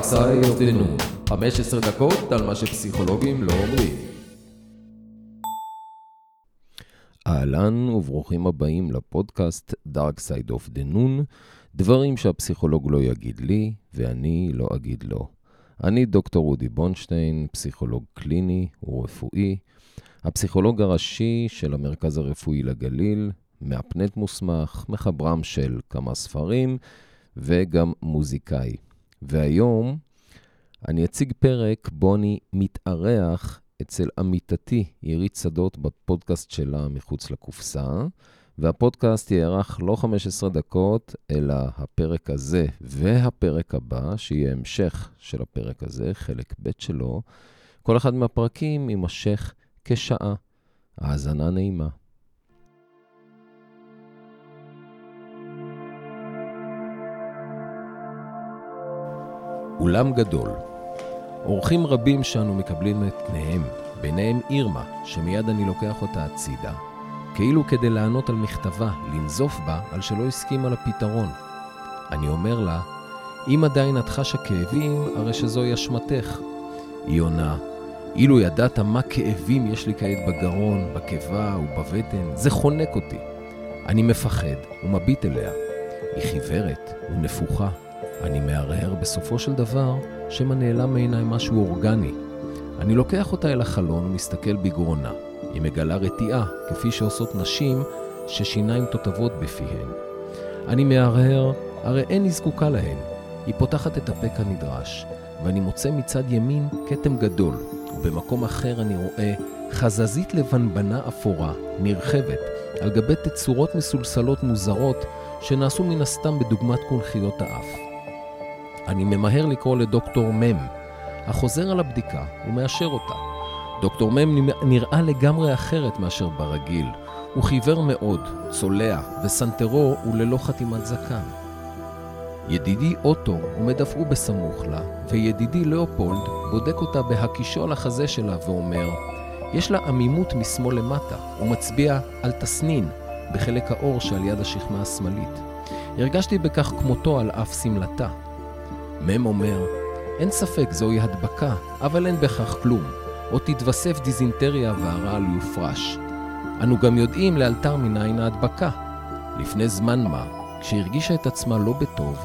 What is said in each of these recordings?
The Noon, 15 דקות על מה שפסיכולוגים לא אומרים. אהלן וברוכים הבאים לפודקאסט Dark Side of the Noon, דברים שהפסיכולוג לא יגיד לי ואני לא אגיד לו. אני דוקטור אודי בונשטיין, פסיכולוג קליני ורפואי, הפסיכולוג הראשי של המרכז הרפואי לגליל, מאפנט מוסמך, מחברם של כמה ספרים וגם מוזיקאי. והיום אני אציג פרק בו אני מתארח אצל עמיתתי עירית שדות בפודקאסט שלה מחוץ לקופסה, והפודקאסט יארך לא 15 דקות, אלא הפרק הזה והפרק הבא, שיהיה המשך של הפרק הזה, חלק ב' שלו. כל אחד מהפרקים יימשך כשעה. האזנה נעימה. אולם גדול. אורחים רבים שאנו מקבלים את פניהם, ביניהם אירמה, שמיד אני לוקח אותה הצידה, כאילו כדי לענות על מכתבה, לנזוף בה על שלא הסכימה לפתרון. אני אומר לה, אם עדיין את חשה כאבים, הרי שזוהי אשמתך. היא עונה, אילו ידעת מה כאבים יש לי כעת בגרון, בקיבה ובבטן, זה חונק אותי. אני מפחד ומביט אליה. היא חיוורת ונפוחה. אני מהרהר בסופו של דבר שמא נעלם מעיניי משהו אורגני. אני לוקח אותה אל החלון ומסתכל בגרונה. היא מגלה רתיעה, כפי שעושות נשים ששיניים תותבות בפיהן. אני מהרהר, הרי אין היא זקוקה להן. היא פותחת את הפה כנדרש, ואני מוצא מצד ימין כתם גדול, ובמקום אחר אני רואה חזזית לבנבנה אפורה, נרחבת, על גבי תצורות מסולסלות מוזרות, שנעשו מן הסתם בדוגמת קונכיות האף. אני ממהר לקרוא לדוקטור מם, החוזר על הבדיקה ומאשר אותה. דוקטור מם נראה לגמרי אחרת מאשר ברגיל. הוא חיוור מאוד, צולע, וסנטרו הוא ללא חתימת זקן. ידידי אוטו עומד אף הוא בסמוך לה, וידידי לאופולד בודק אותה בהקישו על החזה שלה ואומר, יש לה עמימות משמאל למטה, ומצביע על תסנין בחלק האור שעל יד השכמה השמאלית. הרגשתי בכך כמותו על אף שמלתה. מם אומר, אין ספק זוהי הדבקה, אבל אין בכך כלום. עוד תתווסף דיזינטריה והרעל יופרש. אנו גם יודעים לאלתר מניין ההדבקה. לפני זמן מה, כשהרגישה את עצמה לא בטוב,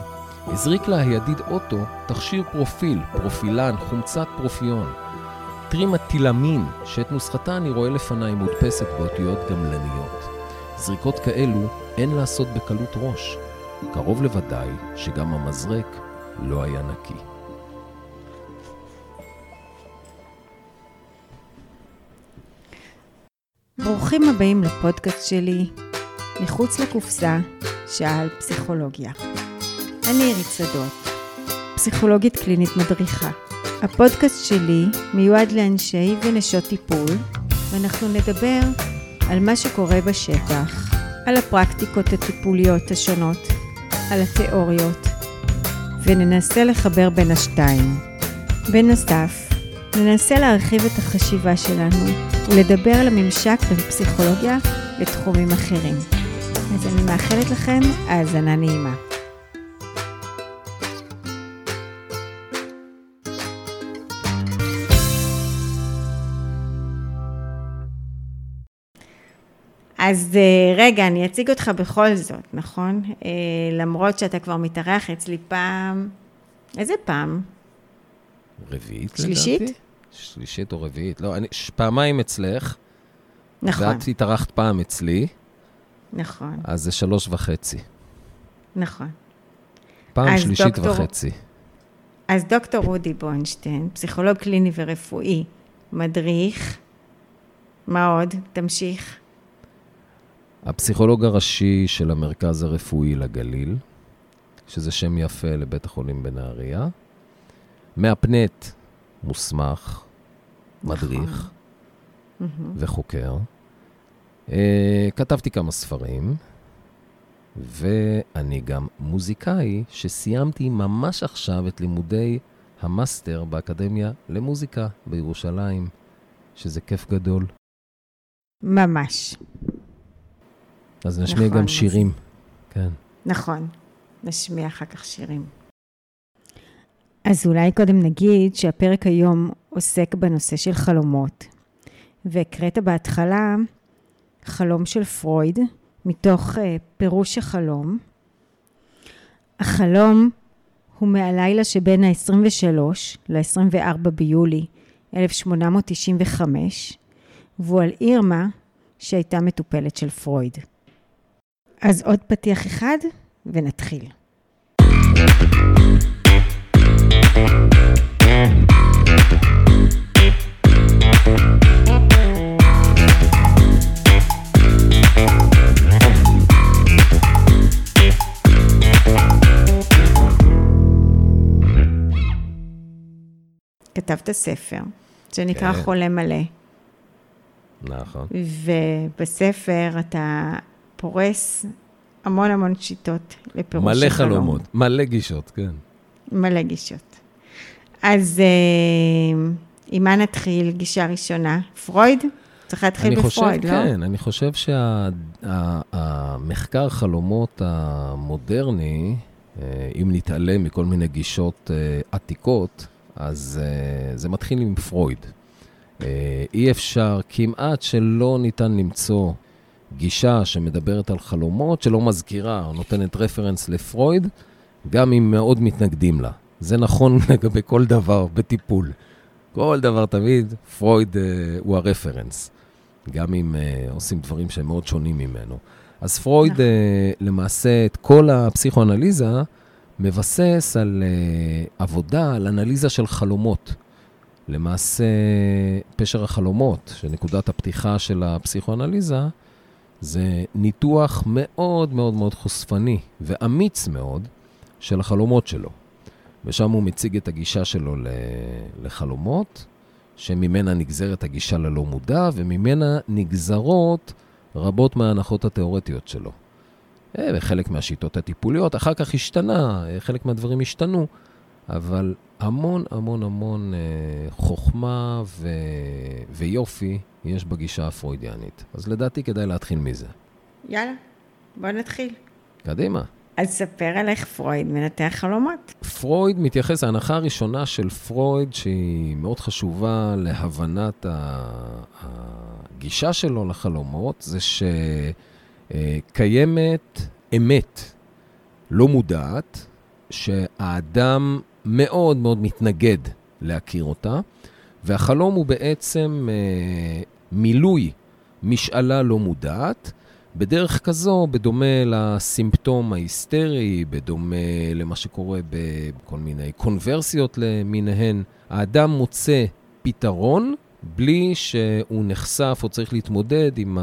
הזריק לה הידיד אוטו תכשיר פרופיל, פרופילן, חומצת פרופיון. טרימטילמין, שאת נוסחתה אני רואה לפניי מודפסת באותיות גמלניות. זריקות כאלו אין לעשות בקלות ראש. קרוב לוודאי שגם המזרק לא היה נקי. ברוכים הבאים לפודקאסט שלי, מחוץ לקופסה, שעה על פסיכולוגיה. אני עירית שדות, פסיכולוגית קלינית מדריכה. הפודקאסט שלי מיועד לאנשי ונשות טיפול, ואנחנו נדבר על מה שקורה בשטח, על הפרקטיקות הטיפוליות השונות, על התיאוריות, וננסה לחבר בין השתיים. בנוסף, ננסה להרחיב את החשיבה שלנו ולדבר על הממשק בין פסיכולוגיה לתחומים אחרים. אז אני מאחלת לכם האזנה נעימה. אז אה, רגע, אני אציג אותך בכל זאת, נכון? אה, למרות שאתה כבר מתארח אצלי פעם, איזה פעם? רביעית שלישית? לדעתי? שלישית או רביעית. לא, אני פעמיים אצלך. נכון, ואת התארחת פעם אצלי, נכון, אז זה שלוש וחצי. נכון. פעם שלישית דוקטור- וחצי. אז דוקטור אודי בונשטיין, פסיכולוג קליני ורפואי, מדריך, מה עוד? תמשיך. הפסיכולוג הראשי של המרכז הרפואי לגליל, שזה שם יפה לבית החולים בנהריה. מאפנט מוסמך, מדריך וחוקר. אה, כתבתי כמה ספרים, ואני גם מוזיקאי שסיימתי ממש עכשיו את לימודי המאסטר באקדמיה למוזיקה בירושלים, שזה כיף גדול. ממש, אז נשמיע נכון, גם שירים. כן. נכון. נשמיע אחר כך שירים. אז אולי קודם נגיד שהפרק היום עוסק בנושא של חלומות. והקראת בהתחלה חלום של פרויד, מתוך uh, פירוש החלום. החלום הוא מהלילה שבין ה-23 ל-24 ביולי 1895, והוא על אירמה שהייתה מטופלת של פרויד. אז עוד פתיח אחד ונתחיל. כתבת ספר, שנקרא כן. חולה מלא. נכון. ובספר אתה פורס המון המון שיטות לפירוש מלא חלומות, מלא גישות, כן. מלא גישות. אז אה, עם מה נתחיל? גישה ראשונה. פרויד? צריך להתחיל בפרויד, חושב, לא? כן, אני חושב שהמחקר שה, חלומות המודרני, אה, אם נתעלם מכל מיני גישות אה, עתיקות, אז זה מתחיל עם פרויד. אי אפשר, כמעט שלא ניתן למצוא גישה שמדברת על חלומות, שלא מזכירה או נותנת רפרנס לפרויד, גם אם מאוד מתנגדים לה. זה נכון לגבי כל דבר בטיפול. כל דבר תמיד, פרויד uh, הוא הרפרנס, גם אם uh, עושים דברים שהם מאוד שונים ממנו. אז פרויד, uh, למעשה, את כל הפסיכואנליזה, מבסס על uh, עבודה, על אנליזה של חלומות. למעשה, פשר החלומות, שנקודת הפתיחה של הפסיכואנליזה, זה ניתוח מאוד מאוד מאוד חושפני ואמיץ מאוד של החלומות שלו. ושם הוא מציג את הגישה שלו לחלומות, שממנה נגזרת הגישה ללא מודע, וממנה נגזרות רבות מההנחות התיאורטיות שלו. וחלק מהשיטות הטיפוליות, אחר כך השתנה, חלק מהדברים השתנו, אבל המון המון המון אה, חוכמה ו... ויופי יש בגישה הפרוידיאנית. אז לדעתי כדאי להתחיל מזה. יאללה, בוא נתחיל. קדימה. אז ספר על איך פרויד מנתח חלומות. פרויד מתייחס, ההנחה הראשונה של פרויד, שהיא מאוד חשובה להבנת הגישה שלו לחלומות, זה ש... אה, אמת לא מודעת, שהאדם מאוד מאוד מתנגד להכיר אותה, והחלום הוא בעצם אה, מילוי משאלה לא מודעת, בדרך כזו, בדומה לסימפטום ההיסטרי, בדומה למה שקורה בכל מיני קונברסיות למיניהן, האדם מוצא פתרון בלי שהוא נחשף או צריך להתמודד עם.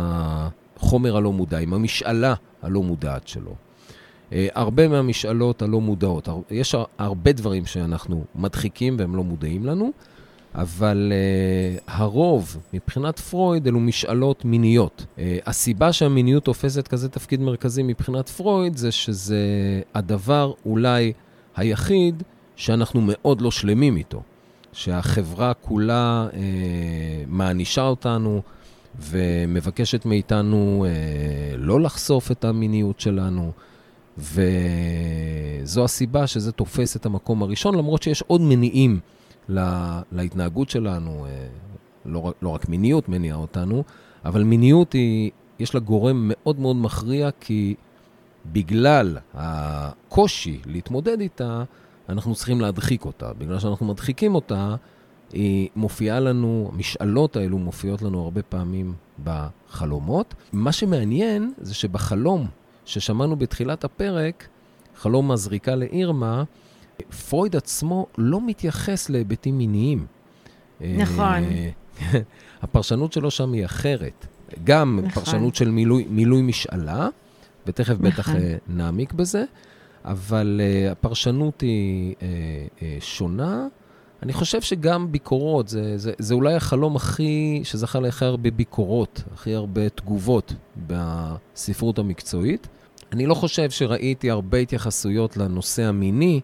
החומר הלא מודע, עם המשאלה הלא מודעת שלו. Uh, הרבה מהמשאלות הלא מודעות, יש הרבה דברים שאנחנו מדחיקים והם לא מודעים לנו, אבל uh, הרוב, מבחינת פרויד, אלו משאלות מיניות. Uh, הסיבה שהמיניות תופסת כזה תפקיד מרכזי מבחינת פרויד, זה שזה הדבר אולי היחיד שאנחנו מאוד לא שלמים איתו. שהחברה כולה uh, מענישה אותנו, ומבקשת מאיתנו אה, לא לחשוף את המיניות שלנו, וזו הסיבה שזה תופס את המקום הראשון, למרות שיש עוד מניעים לה, להתנהגות שלנו, אה, לא, לא רק מיניות מניעה אותנו, אבל מיניות היא, יש לה גורם מאוד מאוד מכריע, כי בגלל הקושי להתמודד איתה, אנחנו צריכים להדחיק אותה. בגלל שאנחנו מדחיקים אותה, היא מופיעה לנו, המשאלות האלו מופיעות לנו הרבה פעמים בחלומות. מה שמעניין זה שבחלום ששמענו בתחילת הפרק, חלום הזריקה לאירמה, פרויד עצמו לא מתייחס להיבטים מיניים. נכון. הפרשנות שלו שם היא אחרת. גם נכון. פרשנות של מילוי, מילוי משאלה, ותכף נכון. בטח אה, נעמיק בזה, אבל uh, הפרשנות היא uh, uh, שונה. אני חושב שגם ביקורות, זה, זה, זה אולי החלום הכי, שזכה להכי הרבה ביקורות, הכי הרבה תגובות בספרות המקצועית. אני לא חושב שראיתי הרבה התייחסויות לנושא המיני,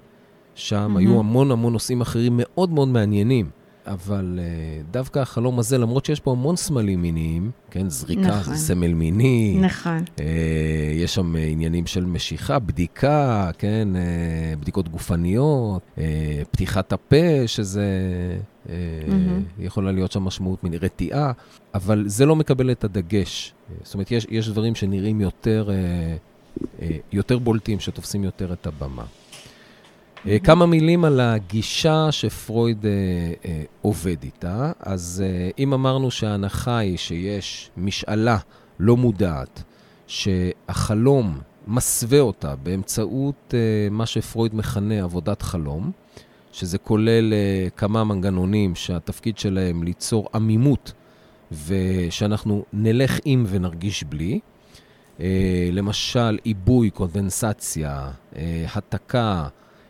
שם mm-hmm. היו המון המון נושאים אחרים מאוד מאוד מעניינים. אבל אה, דווקא החלום הזה, למרות שיש פה המון סמלים מיניים, כן, זריקה נכון. זה סמל מיני, נכון. אה, יש שם אה, עניינים של משיכה, בדיקה, כן, אה, בדיקות גופניות, אה, פתיחת הפה, שזה... אה, מהמם. יכולה להיות שם משמעות מינית, רתיעה, אבל זה לא מקבל את הדגש. זאת אומרת, יש, יש דברים שנראים יותר, אה, אה, יותר בולטים, שתופסים יותר את הבמה. אה, כמה מילים על הגישה שפרויד אה, אה, עובד איתה. אז אה, אם אמרנו שההנחה היא שיש משאלה לא מודעת, שהחלום מסווה אותה באמצעות אה, מה שפרויד מכנה עבודת חלום, שזה כולל אה, כמה מנגנונים שהתפקיד שלהם ליצור עמימות ושאנחנו נלך עם ונרגיש בלי. אה, למשל, עיבוי, קונדנסציה, אה, התקה,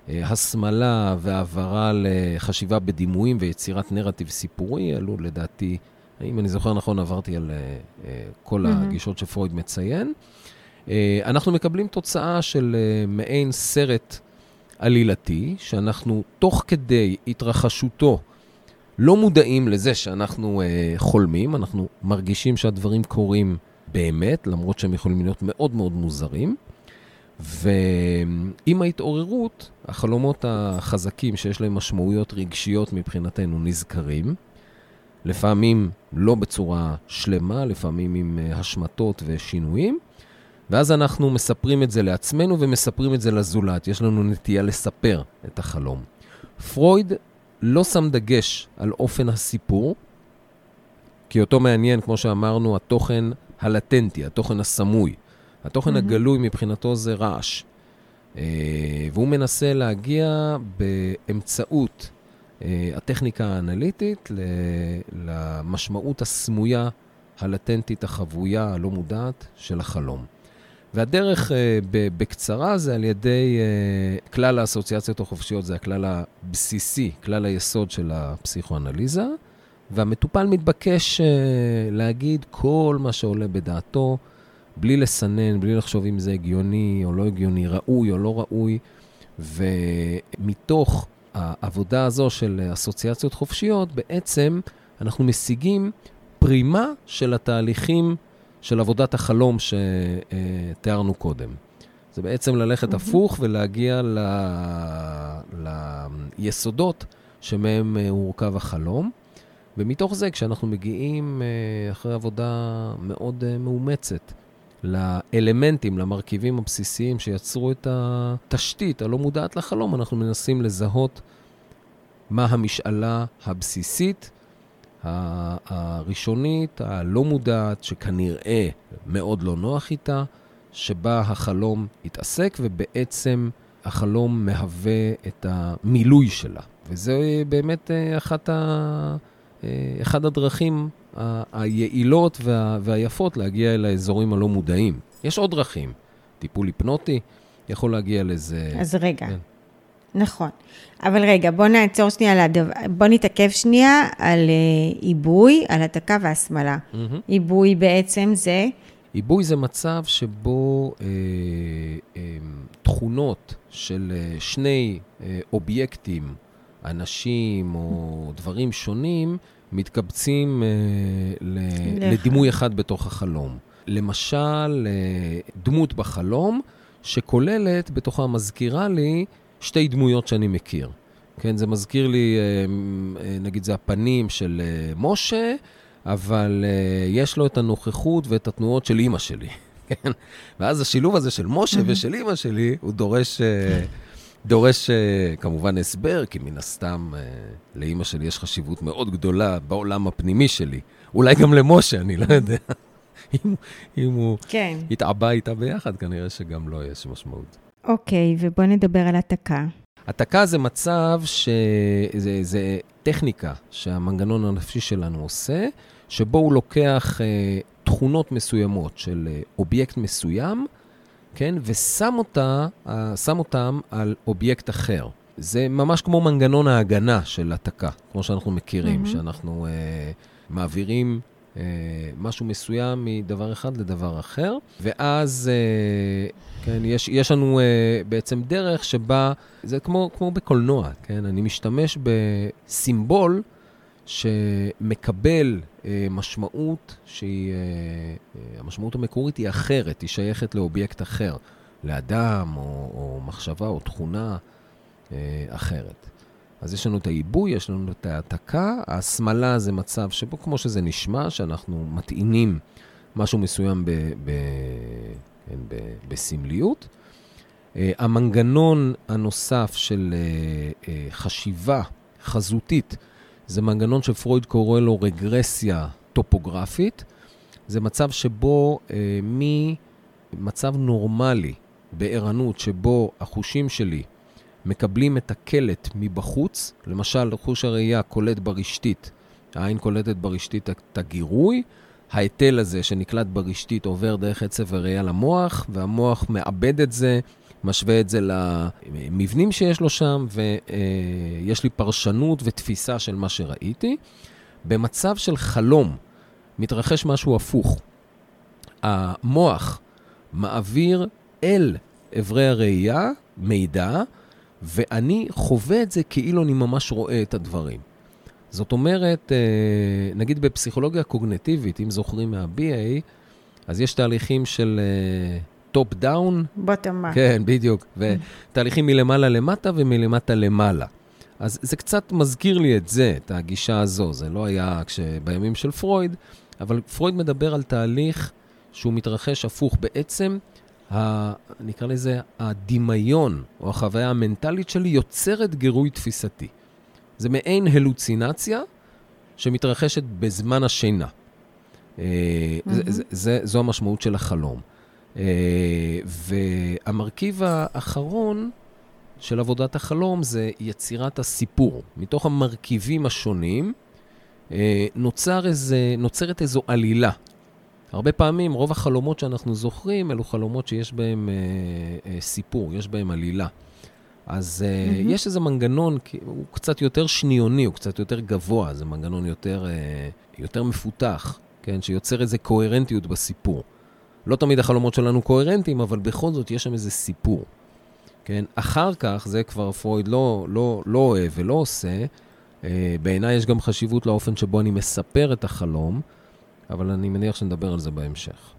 הסמלה והעברה לחשיבה בדימויים ויצירת נרטיב סיפורי, אלו לדעתי, אם אני זוכר נכון, עברתי על אה, אה, כל מהמם. הגישות שפרויד מציין. אה, אנחנו מקבלים תוצאה של אה, מעין סרט עלילתי, שאנחנו תוך כדי התרחשותו לא מודעים לזה שאנחנו אה, חולמים, אנחנו מרגישים שהדברים קורים באמת, למרות שהם יכולים להיות מאוד מאוד מוזרים. ועם ההתעוררות, החלומות החזקים שיש להם משמעויות רגשיות מבחינתנו נזכרים. לפעמים לא בצורה שלמה, לפעמים עם אה, השמטות ושינויים. ואז אנחנו מספרים את זה לעצמנו ומספרים את זה לזולת. יש לנו נטייה לספר את החלום. פרויד לא שם דגש על אופן הסיפור, כי אותו מעניין, כמו שאמרנו, התוכן הלטנטי, התוכן הסמוי. התוכן מהמם. הגלוי מבחינתו זה רעש. אה, והוא מנסה להגיע באמצעות אה, הטכניקה האנליטית ל- למשמעות הסמויה, הלטנטית, החבויה, הלא מודעת של החלום. והדרך, אה, ב- בקצרה, זה על ידי אה, כלל האסוציאציות החופשיות, זה הכלל הבסיסי, כלל היסוד של הפסיכואנליזה, והמטופל מתבקש אה, להגיד כל מה שעולה בדעתו, בלי לסנן, בלי לחשוב אם זה הגיוני או לא הגיוני, ראוי או לא ראוי, ומתוך העבודה הזו של אסוציאציות חופשיות, בעצם אנחנו משיגים פרימה של התהליכים של עבודת החלום שתיארנו קודם. זה בעצם ללכת. הפוך ולהגיע ל... ליסודות שמהם אה, הורכב החלום. ומתוך זה, כשאנחנו מגיעים אה, אחרי עבודה מאוד אה, מאומצת לאלמנטים, למרכיבים הבסיסיים שיצרו את התשתית הלא מודעת לחלום, אנחנו מנסים לזהות מה המשאלה הבסיסית, הראשונית, הלא מודעת, שכנראה מאוד לא נוח איתה, שבה החלום התעסק, ובעצם החלום מהווה את המילוי שלה. וזה באמת אה, אחת ה... אה, אחד הדרכים היעילות וה... והיפות להגיע אל האזורים הלא מודעים. יש עוד דרכים. טיפול היפנוטי יכול להגיע לזה. אז רגע. כן. נכון. אבל רגע, בוא נעצור שנייה, על הדבר, בוא נתעכב שנייה על אה, עיבוי, על התקה. מהמם. עיבוי בעצם זה, עיבוי זה מצב שבו אה, אה, תכונות של אה, שני אה, אובייקטים, אנשים או דברים שונים, מתקבצים אה, ל-. לדימוי אחד בתוך החלום. למשל, אה, דמות בחלום שכוללת בתוכה, מזכירה לי שתי דמויות שאני מכיר. כן, זה מזכיר לי, אה, נגיד, זה הפנים של אה, משה, אבל יש לו את הנוכחות ואת התנועות של אימא שלי, כן? ואז השילוב הזה של משה ושל אימא שלי, הוא דורש, דורש uh, כמובן הסבר, כי מן הסתם uh, לאימא שלי יש חשיבות מאוד גדולה בעולם הפנימי שלי. אולי גם למשה, אני לא יודע. אם, אם הוא כן. התעבה איתה ביחד, כנראה שגם לו יש משמעות. אוקיי, ובוא נדבר על התקה. התקה זה מצב שזה זה טכניקה שהמנגנון הנפשי שלנו עושה, שבו הוא לוקח אה, תכונות מסוימות של אה, אובייקט מסוים, כן, ושם אותה, אה, שם אותם על אובייקט אחר. זה ממש כמו מנגנון ההגנה של התקה, כמו שאנחנו מכירים, מהמם. שאנחנו אה, מעבירים אה, משהו מסוים מדבר אחד לדבר אחר, ואז אה, כן, יש, יש לנו אה, בעצם דרך שבה, זה כמו, כמו בקולנוע, כן? אני משתמש בסימבול שמקבל אה, משמעות שהיא, אה, אה, המשמעות המקורית היא אחרת, היא שייכת לאובייקט אחר, לאדם או, או מחשבה או תכונה אה, אחרת. אז יש לנו את העיבוי, יש לנו את ההעתקה, ההסמלה זה מצב שבו, כמו שזה נשמע, שאנחנו מטעינים משהו מסוים ב, ב, כן, ב, בסמליות. Uh, המנגנון הנוסף של uh, uh, חשיבה חזותית, זה מנגנון שפרויד קורא לו רגרסיה טופוגרפית. זה מצב שבו uh, ממצב נורמלי בערנות, שבו החושים שלי מקבלים את הקלט מבחוץ, למשל, חוש הראייה קולט ברשתית, העין קולטת ברשתית את הגירוי, ההיטל הזה שנקלט ברשתית עובר דרך עצב הראייה למוח, והמוח מאבד את זה, משווה את זה למבנים שיש לו שם, ויש לי פרשנות ותפיסה של מה שראיתי. במצב של חלום מתרחש משהו הפוך. המוח מעביר אל אברי הראייה מידע, ואני חווה את זה כאילו אני ממש רואה את הדברים. זאת אומרת, אה, נגיד בפסיכולוגיה קוגניטיבית, אם זוכרים מה-BA, אז יש תהליכים של top down. bottom up. כן, בדיוק. ותהליכים מלמעלה למטה ומלמטה למעלה. אז זה קצת מזכיר לי את זה, את הגישה הזו. זה לא היה בימים של פרויד, אבל פרויד מדבר על תהליך שהוא מתרחש הפוך. בעצם, ה, נקרא לזה, הדמיון או החוויה המנטלית שלי יוצרת גירוי תפיסתי. זה מעין הלוצינציה שמתרחשת בזמן השינה. Mm-hmm. זה, זה, זה, זו המשמעות של החלום. אה, והמרכיב האחרון של עבודת החלום זה יצירת הסיפור. מתוך המרכיבים השונים אה, נוצר איזה, נוצרת איזו עלילה. הרבה פעמים, רוב החלומות שאנחנו זוכרים, אלו חלומות שיש בהם אה, אה, סיפור, יש בהם עלילה. אז mm-hmm. uh, יש איזה מנגנון, הוא קצת יותר שניוני, הוא קצת יותר גבוה, זה מנגנון יותר, uh, יותר מפותח, כן, שיוצר איזה קוהרנטיות בסיפור. לא תמיד החלומות שלנו קוהרנטיים, אבל בכל זאת יש שם איזה סיפור. כן? אחר כך, זה כבר פרויד לא, לא, לא אוהב ולא עושה, uh, בעיניי יש גם חשיבות לאופן שבו אני מספר את החלום, אבל אני מניח שנדבר על זה בהמשך.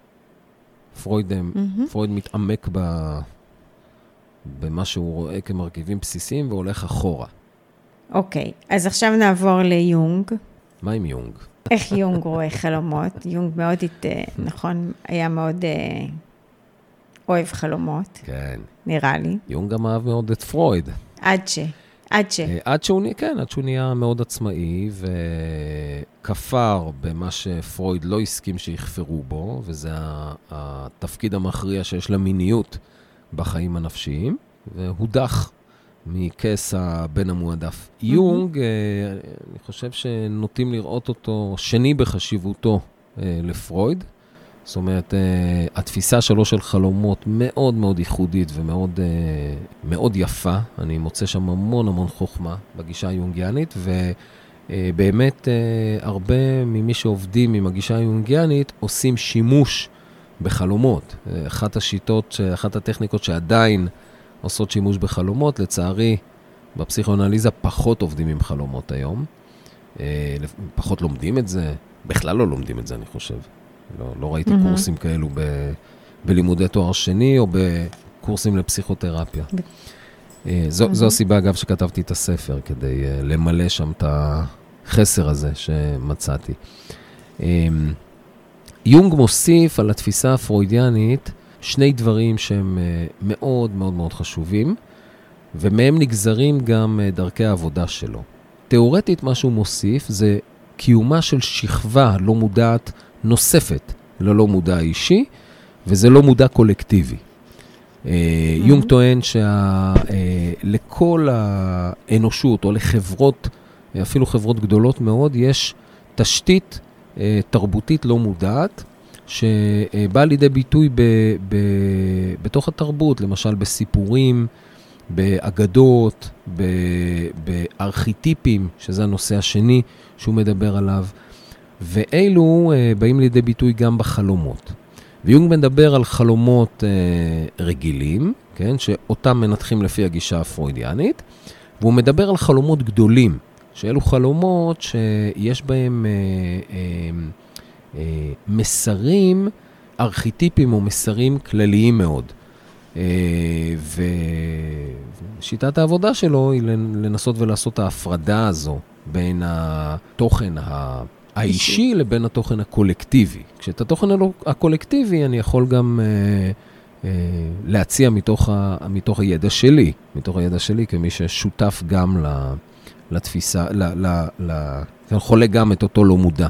פרויד, mm-hmm. פרויד מתעמק ב... במה שהוא רואה כמרכיבים בסיסיים והולך אחורה. אוקיי, okay, אז עכשיו נעבור ליונג. מה עם יונג? איך יונג רואה חלומות? יונג מאוד, הת... נכון, היה מאוד אה, אוהב חלומות. כן. נראה לי. יונג גם אהב מאוד את פרויד. עד ש... עד ש... עד שהוא, כן, עד שהוא נהיה מאוד עצמאי וכפר במה שפרויד לא הסכים שיכפרו בו, וזה התפקיד המכריע שיש למיניות בחיים הנפשיים, והודח מכס הבן המועדף. Mm-hmm. יונג, אה, אני חושב שנוטים לראות אותו שני בחשיבותו אה, לפרויד. זאת אומרת, אה, התפיסה שלו של חלומות מאוד מאוד ייחודית ומאוד מאוד יפה. אני מוצא שם המון המון חוכמה בגישה היונגיאנית, ובאמת הרבה ממי שעובדים עם הגישה היונגיאנית עושים שימוש בחלומות. אחת השיטות, אחת הטכניקות שעדיין עושות שימוש בחלומות, לצערי, בפסיכואנליזה פחות עובדים עם חלומות היום. אה, פחות לומדים את זה, בכלל לא לומדים את זה, אני חושב. לא, לא ראיתי mm-hmm. קורסים כאלו ב, בלימודי תואר שני או בקורסים לפסיכותרפיה. אה, זו, mm-hmm. זו הסיבה, אגב, שכתבתי את הספר, כדי אה, למלא שם את החסר הזה שמצאתי. יונג מוסיף על התפיסה הפרוידיאנית שני דברים שהם אה, מאוד מאוד מאוד חשובים, ומהם נגזרים גם אה, דרכי העבודה שלו. תאורטית, מה שהוא מוסיף זה קיומה של שכבה לא מודעת נוספת ללא מודע האישי, וזה לא מודע קולקטיבי. Mm-hmm. יונג טוען שלכל האנושות, או לחברות, אפילו חברות גדולות מאוד, יש תשתית תרבותית לא מודעת, שבאה לידי ביטוי ב, ב, בתוך התרבות, למשל בסיפורים, באגדות, ב, בארכיטיפים, שזה הנושא השני שהוא מדבר עליו, ואלו uh, באים לידי ביטוי גם בחלומות. ויונג מדבר על חלומות uh, רגילים, כן, שאותם מנתחים לפי הגישה הפרוידיאנית, והוא מדבר על חלומות גדולים, שאלו חלומות שיש בהם אה, אה, אה, מסרים, ארכיטיפיים או מסרים כלליים מאוד. אה, ושיטת העבודה שלו היא לנסות ולעשות את ההפרדה הזו בין התוכן האישי לבין התוכן הקולקטיבי. כשאת התוכן הקולקטיבי אני יכול גם אה, אה, להציע מתוך, ה, מתוך הידע שלי, מתוך הידע שלי כמי ששותף גם לתפיסה, ל, ל, ל, חולה גם את אותו לא מודע.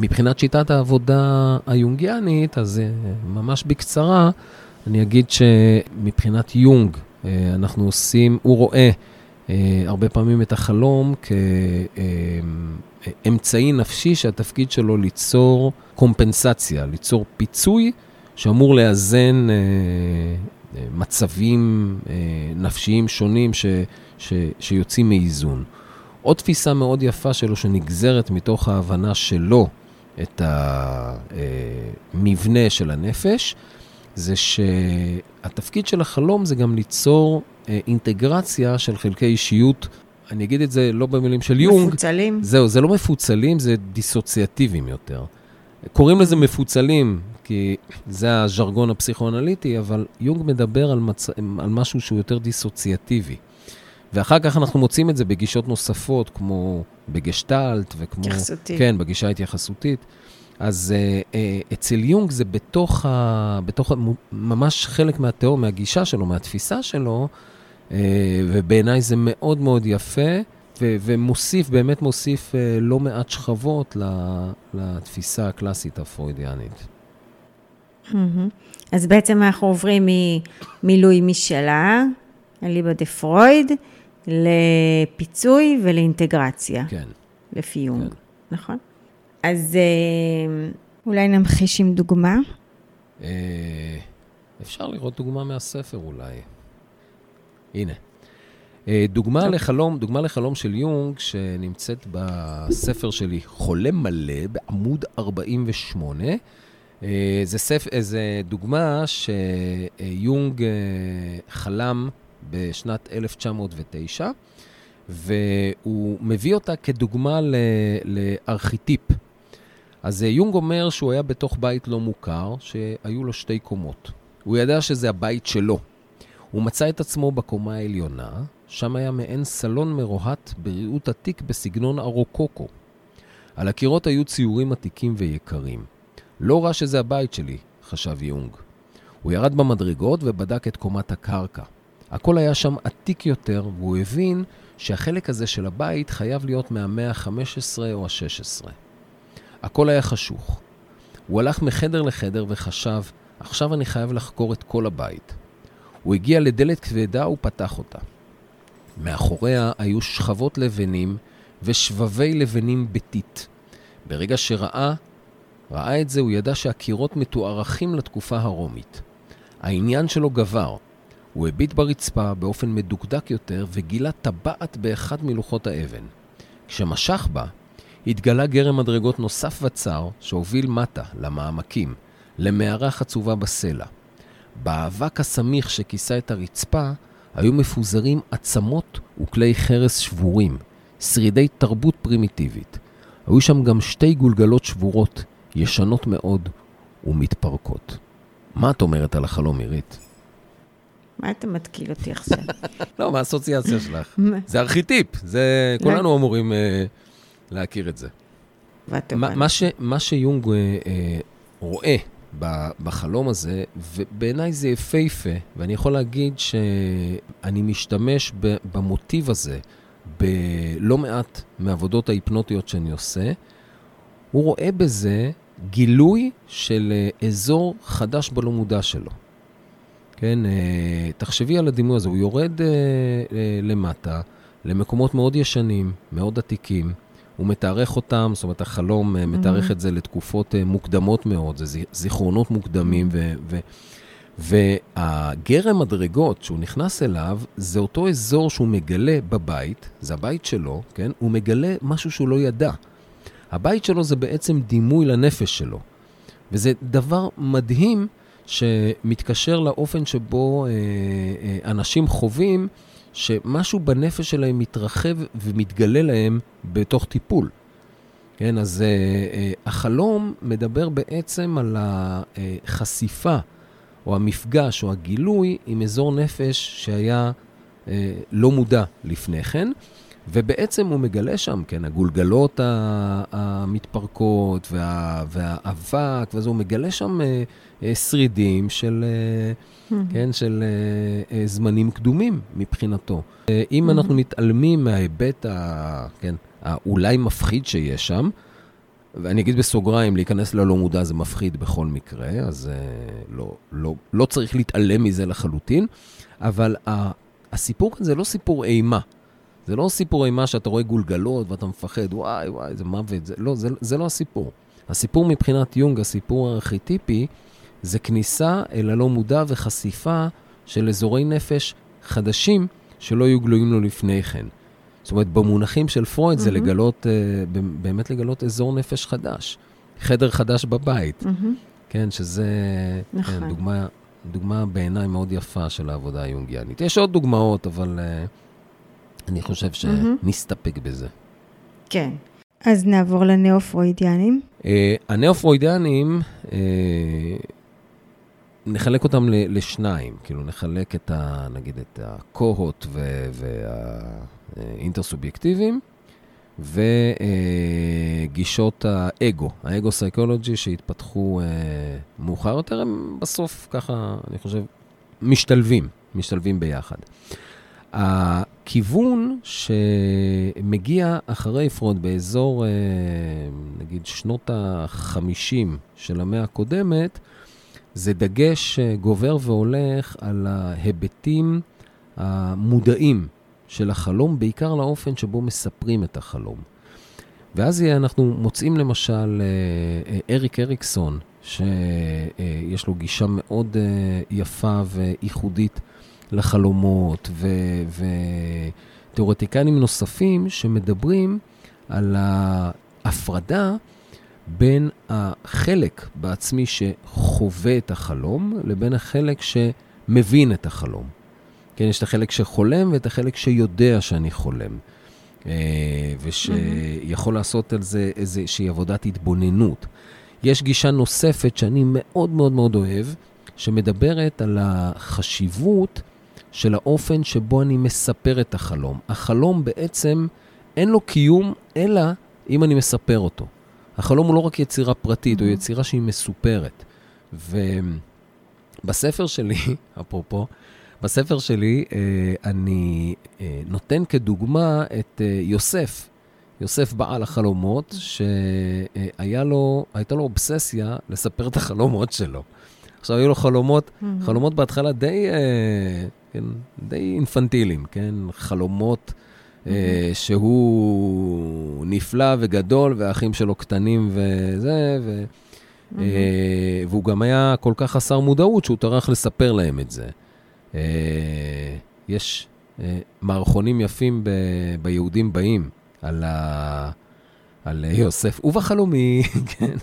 מבחינת שיטת העבודה היונגיאנית, אז ממש בקצרה, אני אגיד שמבחינת יונג, אה, אנחנו עושים, הוא רואה אה, הרבה פעמים את החלום כאמצעי נפשי שהתפקיד שלו ליצור קומפנסציה, ליצור פיצוי שאמור לאזן אה, מצבים נפשיים שונים ש, ש, שיוצאים מאיזון. עוד תפיסה מאוד יפה שלו שנגזרת מתוך ההבנה שלו את המבנה של הנפש, זה שהתפקיד של החלום זה גם ליצור אה, אינטגרציה של חלקי אישיות. אני אגיד את זה לא במילים של יונג. מפוצלים. זהו, זה לא מפוצלים, זה דיסוציאטיביים יותר. קוראים לזה מפוצלים, כי זה הז'רגון הפסיכואנליטי, אבל יונג מדבר על, מצ... על משהו שהוא יותר דיסוציאטיבי. ואחר כך אנחנו מוצאים את זה בגישות נוספות, כמו בגשטלט וכמו... התייחסותית. כן, בגישה ההתייחסותית. אז uh, uh, אצל יונג זה בתוך, ה, בתוך ה, ממש חלק מהתיאור, מהגישה שלו, מהתפיסה שלו, uh, ובעיניי זה מאוד מאוד יפה, ו, ומוסיף, באמת מוסיף uh, לא מעט שכבות לתפיסה הקלאסית הפרוידיאנית. Mm-hmm. אז בעצם אנחנו עוברים ממילוי משלה, אליבא דה פרויד, לפיצוי ולאינטגרציה. כן. לפי יונג, כן. נכון? אז אה, אולי נמחיש עם דוגמה? אה, אפשר לראות דוגמה מהספר אולי. הנה. אה, דוגמה טוב. לחלום, דוגמה לחלום של יונג, שנמצאת בספר שלי, חולה מלא, בעמוד 48. זה, ספ... זה דוגמה שיונג חלם בשנת 1909, והוא מביא אותה כדוגמה לארכיטיפ. אז אה, יונג אומר שהוא היה בתוך בית לא מוכר, שהיו לו שתי קומות. הוא ידע שזה הבית שלו. הוא מצא את עצמו בקומה העליונה, שם היה מעין סלון מרוהט בריהוט עתיק בסגנון הרוקוקו. על הקירות היו ציורים עתיקים ויקרים. לא רע שזה הבית שלי, חשב יונג. הוא ירד במדרגות ובדק את קומת הקרקע. הכל היה שם עתיק יותר, והוא הבין שהחלק הזה של הבית חייב להיות מהמאה ה-15 או ה-16. הכל היה חשוך. הוא הלך מחדר לחדר וחשב, עכשיו אני חייב לחקור את כל הבית. הוא הגיע לדלת כבדה ופתח אותה. מאחוריה היו שכבות לבנים ושבבי לבנים ביתית. ברגע שראה, ראה את זה, הוא ידע שהקירות מתוארכים לתקופה הרומית. העניין שלו גבר. הוא הביט ברצפה באופן מדוקדק יותר וגילה טבעת באחד מלוחות האבן. כשמשך בה, התגלה גרם מדרגות נוסף וצר שהוביל מטה, למעמקים, למערה חצובה בסלע. באבק הסמיך שכיסה את הרצפה היו מפוזרים עצמות וכלי חרס שבורים, שרידי תרבות פרימיטיבית. היו שם גם שתי גולגלות שבורות, ישנות מאוד ומתפרקות. מה את אומרת על החלום, עירית? מה אתה מתקיל אותי עכשיו? לא, מה האסוציאציה שלך? זה ארכיטיפ, זה... כולנו אמורים... אה, להכיר את זה. מה, שיונג אה, אה, רואה בחלום הזה, ובעיניי זה יפהפה, ואני יכול להגיד שאני משתמש במוטיב הזה בלא מעט מעבודות ההיפנוטיות שאני עושה, הוא רואה בזה גילוי של אזור חדש בלא מודע שלו. כן, אה, תחשבי על הדימוי הזה, הוא יורד למטה למקומות מאוד ישנים, מאוד עתיקים, הוא מתארך אותם, זאת אומרת, החלום mm-hmm. מתארך את זה לתקופות אה, מוקדמות מאוד, זה זיכרונות מוקדמים, ו... ו והגרם מדרגות שהוא נכנס אליו, זה אותו אזור שהוא מגלה בבית, זה הבית שלו, כן? הוא מגלה משהו שהוא לא ידע. הבית שלו זה בעצם דימוי לנפש שלו. וזה דבר מדהים שמתקשר לאופן שבו אה, אה, אנשים חווים שמשהו בנפש שלהם מתרחב ומתגלה להם בתוך טיפול. כן, אז uh, uh, החלום מדבר בעצם על החשיפה, או המפגש, או הגילוי עם אזור נפש שהיה uh, לא מודע לפני כן. ובעצם הוא מגלה שם, כן, הגולגלות המתפרקות וה, והאבק, ואז הוא מגלה שם אה, אה, שרידים של, mm-hmm. כן, של זמנים קדומים מבחינתו. אם mm-hmm. אנחנו מתעלמים מההיבט, ה, כן, האולי מפחיד שיש שם, ואני אגיד בסוגריים, להיכנס ללא מודע זה מפחיד בכל מקרה, אז לא, לא, לא צריך להתעלם מזה לחלוטין, אבל הסיפור כאן זה לא סיפור אימה. זה לא סיפור אימה שאתה רואה גולגלות ואתה מפחד, וואי, וואי, זה מוות. זה לא, זה, זה לא הסיפור. הסיפור מבחינת יונג, הסיפור הארכיטיפי, זה כניסה אל הלא מודע וחשיפה של אזורי נפש חדשים שלא היו גלויים לו לפני כן. זאת אומרת, במונחים של פרויד mm-hmm. זה לגלות, uh, באמת לגלות אזור נפש חדש, חדר חדש בבית. Mm-hmm. כן, שזה נכון. כן, דוגמה, דוגמה בעיניי מאוד יפה של העבודה היונגיאנית. יש עוד דוגמאות, אבל... Uh, אני חושב שנסתפק בזה. כן. אז נעבור לנאו-פרוידיאנים. Uh, הנאו-פרוידיאנים, uh, נחלק אותם לשניים, כאילו נחלק את ה... נגיד את הקוהוט והאינטרסובייקטיביים, וגישות האגו, ה ego psychology שהתפתחו uh, מאוחר יותר, הם בסוף ככה, אני חושב, משתלבים, משתלבים ביחד. הכיוון שמגיע אחרי פרוד באזור, אה, נגיד, שנות ה-50 של המאה הקודמת, זה דגש גובר והולך על ההיבטים המודעים של החלום, בעיקר לאופן שבו מספרים את החלום. ואז אנחנו מוצאים למשל אה, אה, אריק אריקסון, שיש לו גישה מאוד יפה וייחודית לחלומות, ותיאורטיקנים נוספים שמדברים על ההפרדה בין החלק בעצמי שחווה את החלום, לבין החלק שמבין את החלום. כן, יש את החלק שחולם ואת החלק שיודע שאני חולם. אה, ושיכול לעשות על זה איזושהי עבודת התבוננות. יש גישה נוספת שאני מאוד מאוד מאוד אוהב, שמדברת על החשיבות של האופן שבו אני מספר את החלום. החלום בעצם אין לו קיום, אלא אם אני מספר אותו. החלום הוא לא רק יצירה פרטית, mm-hmm. הוא יצירה שהיא מסופרת. ובספר שלי, אפרופו, בספר שלי אה, אני אה, נותן כדוגמה את אה, יוסף, יוסף בעל החלומות, שהייתה לו, לו אובססיה לספר את החלומות שלו. עכשיו, היו לו חלומות, mm-hmm. חלומות בהתחלה די כן, די אינפנטיליים, כן? חלומות mm-hmm. אה, שהוא נפלא וגדול, והאחים שלו קטנים וזה, ו... Mm-hmm. אה, והוא גם היה כל כך חסר מודעות שהוא טרח לספר להם את זה. אה, יש אה, מערכונים יפים ב... ביהודים באים על, ה... על יוסף, ובחלומי, כן.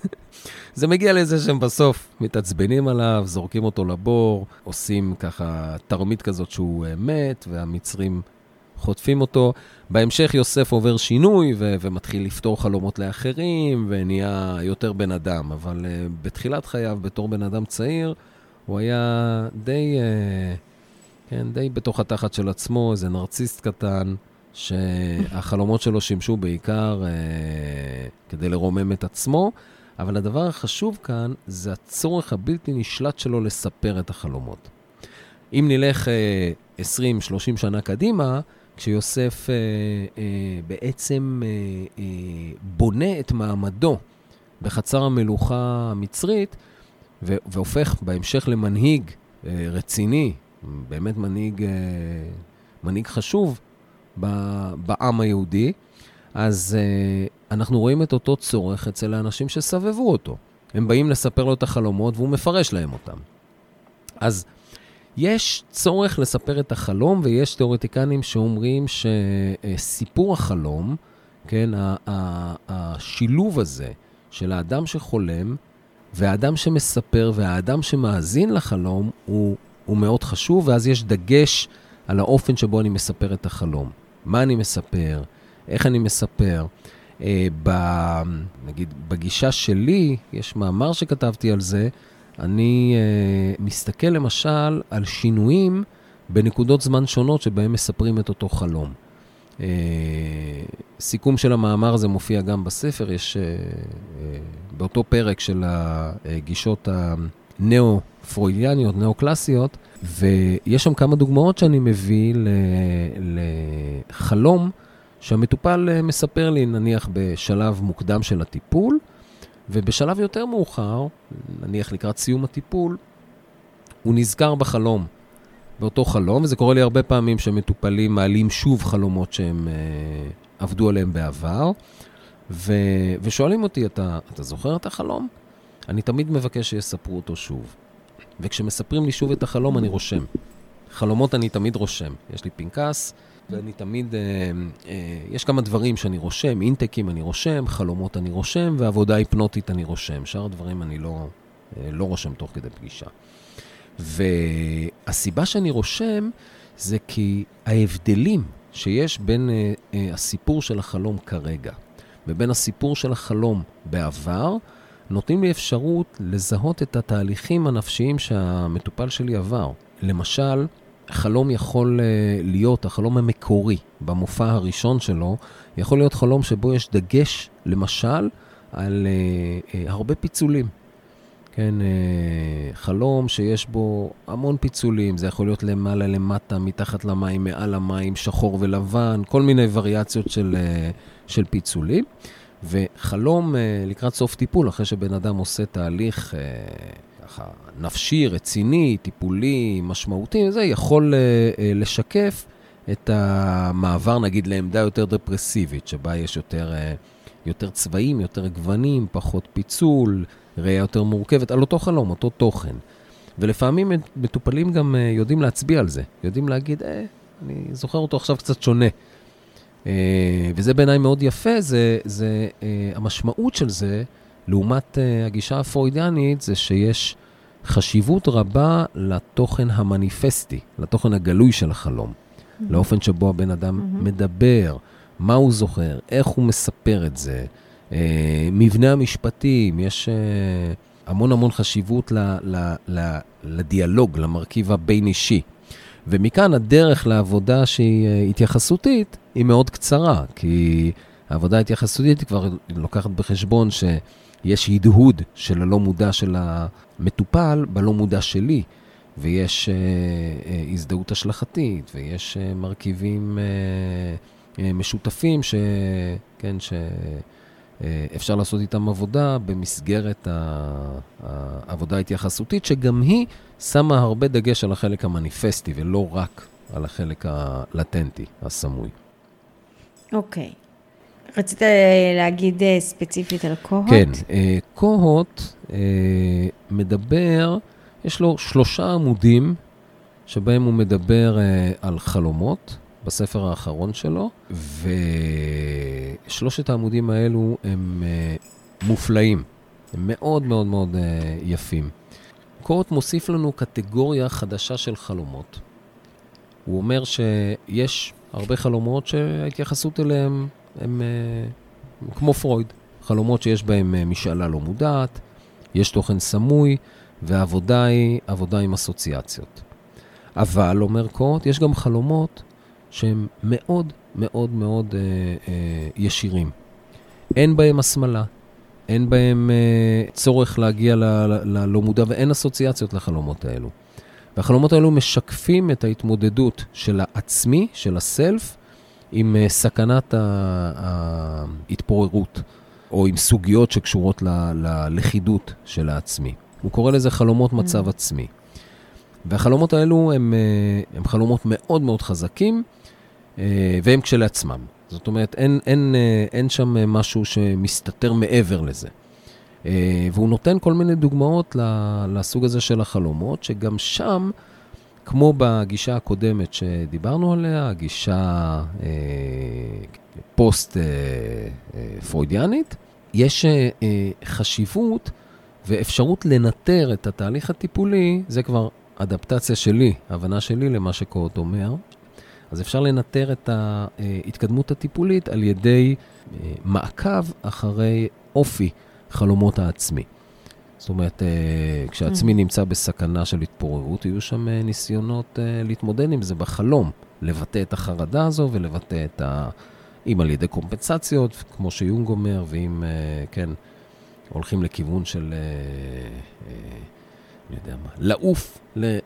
זה מגיע לזה שהם בסוף מתעצבנים עליו, זורקים אותו לבור, עושים ככה תרמית כזאת שהוא uh, מת, והמצרים חוטפים אותו. בהמשך יוסף עובר שינוי ו- ומתחיל לפתור חלומות לאחרים, ונהיה יותר בן אדם, אבל uh, בתחילת חייו, בתור בן אדם צעיר, הוא היה די, uh, כן, די בתוך התחת של עצמו, איזה נרציסט קטן. שהחלומות שלו שימשו בעיקר uh, כדי לרומם את עצמו, אבל הדבר החשוב כאן זה הצורך הבלתי נשלט שלו לספר את החלומות. אם נלך אה, 20-30 שנה קדימה, כשיוסף אה, אה, בעצם אה, אה, בונה את מעמדו בחצר המלוכה המצרית, והופך בהמשך למנהיג אה, רציני, באמת מנהיג, אה, מנהיג חשוב בעם היהודי, אז uh, אנחנו רואים את אותו צורך אצל האנשים שסבבו אותו. הם באים לספר לו את החלומות והוא מפרש להם אותם. אז יש צורך לספר את החלום, ויש תיאורטיקנים שאומרים שסיפור החלום, כן, השילוב הזה של האדם שחולם והאדם שמספר והאדם שמאזין לחלום הוא, הוא מאוד חשוב, ואז יש דגש על האופן שבו אני מספר את החלום. מה אני מספר, איך אני מספר. אה, ב, נגיד, בגישה שלי, יש מאמר שכתבתי על זה, אני אה, מסתכל למשל על שינויים בנקודות זמן שונות שבהם מספרים את אותו חלום. אה, סיכום של המאמר הזה מופיע גם בספר, יש אה, אה, באותו פרק של הגישות הנאו-פרוידיאניות, נאו-קלאסיות, ויש שם כמה דוגמאות שאני מביא לחלום שהמטופל מספר לי, נניח בשלב מוקדם של הטיפול, ובשלב יותר מאוחר, נניח לקראת סיום הטיפול, הוא נזכר בחלום, באותו חלום, וזה קורה לי הרבה פעמים שמטופלים מעלים שוב חלומות שהם אה, עבדו עליהם בעבר, ו, ושואלים אותי, אתה, אתה זוכר את החלום? אני תמיד מבקש שיספרו אותו שוב. וכשמספרים לי שוב את החלום, אני רושם. חלומות אני תמיד רושם. יש לי פנקס, ואני תמיד, אה, אה, יש כמה דברים שאני רושם, אינטקים אני רושם, חלומות אני רושם, ועבודה היפנוטית אני רושם. שאר הדברים אני לא, אה, לא רושם תוך כדי פגישה. והסיבה שאני רושם זה כי ההבדלים שיש בין אה, אה, הסיפור של החלום כרגע ובין הסיפור של החלום בעבר, נותנים לי אפשרות לזהות את התהליכים הנפשיים שהמטופל שלי עבר. למשל, חלום יכול אה, להיות, החלום המקורי במופע הראשון שלו, יכול להיות חלום שבו יש דגש, למשל, על uh, uh, הרבה פיצולים. כן, uh, חלום שיש בו המון פיצולים, זה יכול להיות למעלה, למטה, מתחת למים, מעל המים, שחור ולבן, כל מיני וריאציות של, uh, של פיצולים. וחלום uh, לקראת סוף טיפול, אחרי שבן אדם עושה תהליך uh, ככה נפשי, רציני, טיפולי, משמעותי, זה יכול uh, לשקף את המעבר, נגיד, לעמדה יותר דפרסיבית, שבה יש יותר, יותר צבעים, יותר גוונים, פחות פיצול, ראייה יותר מורכבת, על אותו חלום, אותו תוכן. ולפעמים מטופלים גם יודעים להצביע על זה, יודעים להגיד, אה, אני זוכר אותו עכשיו קצת שונה. Uh, וזה בעיניי מאוד יפה, זה, זה uh, המשמעות של זה, לעומת uh, הגישה הפרוידיאנית, זה שיש חשיבות רבה לתוכן המניפסטי, לתוכן הגלוי של החלום, mm-hmm. לאופן שבו הבן אדם mm-hmm. מדבר, מה הוא זוכר, איך הוא מספר את זה, מבנה המשפטים, יש המון המון חשיבות ל, ל, ל, לדיאלוג, למרכיב הבין-אישי. ומכאן הדרך לעבודה שהיא התייחסותית היא מאוד קצרה, כי העבודה ההתייחסותית כבר לוקחת בחשבון שיש הדהוד של הלא מודע של המטופל בלא מודע שלי, ויש uh, הזדהות השלכתית, ויש uh, מרכיבים uh, uh, משותפים ש... כן, ש... אפשר לעשות איתם עבודה במסגרת העבודה ההתייחסותית, שגם היא שמה הרבה דגש על החלק המניפסטי ולא רק על החלק הלטנטי, הסמוי. אוקיי. Okay. רצית אה, להגיד אה, ספציפית על קוהוט? כן, אה, קוהוט מדבר, יש לו שלושה עמודים שבהם הוא מדבר על חלומות, בספר האחרון שלו, ושלושת העמודים האלו הם מופלאים, הם מאוד מאוד מאוד יפים. קוהוט מוסיף לנו קטגוריה חדשה של חלומות. הוא אומר שיש הרבה חלומות שההתייחסות אליהם הם uh, כמו פרויד. חלומות שיש בהם uh, משאלה לא מודעת, יש תוכן סמוי, והעבודה היא עבודה עם אסוציאציות. אבל, אומר קורט, יש גם חלומות שהם מאוד מאוד מאוד uh, uh, ישירים. אין בהם הסמלה, אין בהם uh, צורך להגיע ללא מודע ואין אסוציאציות לחלומות האלו. והחלומות האלו משקפים את ההתמודדות של העצמי, של הסלף, עם uh, סכנת ההתפוררות, או עם סוגיות שקשורות ל- ללכידות של העצמי. הוא קורא לזה חלומות מצב mm. עצמי. והחלומות האלו הם, uh, הם חלומות מאוד מאוד חזקים, uh, והם כשלעצמם. זאת אומרת, אין, אין, אין, אין שם משהו שמסתתר מעבר לזה. אה, והוא נותן כל מיני דוגמאות לסוג הזה של החלומות, שגם שם, כמו בגישה הקודמת שדיברנו עליה, הגישה אה, פוסט-פרוידיאנית, אה, יש חשיבות ואפשרות לנטר את התהליך הטיפולי, זה כבר אדפטציה שלי, הבנה שלי למה שקוט אומר, אז אפשר לנטר את ההתקדמות הטיפולית על ידי אה, מעקב אחרי אופי חלומות העצמי. זאת אומרת, אה, כשהעצמי mm. נמצא בסכנה של התפוררות, יהיו שם אה, ניסיונות להתמודד עם זה בחלום, לבטא את החרדה הזו ולבטא את ה... אם על ידי קומפנסציות, כמו שיונג אומר, ואם, כן, הולכים לכיוון של... אני יודע מה, לעוף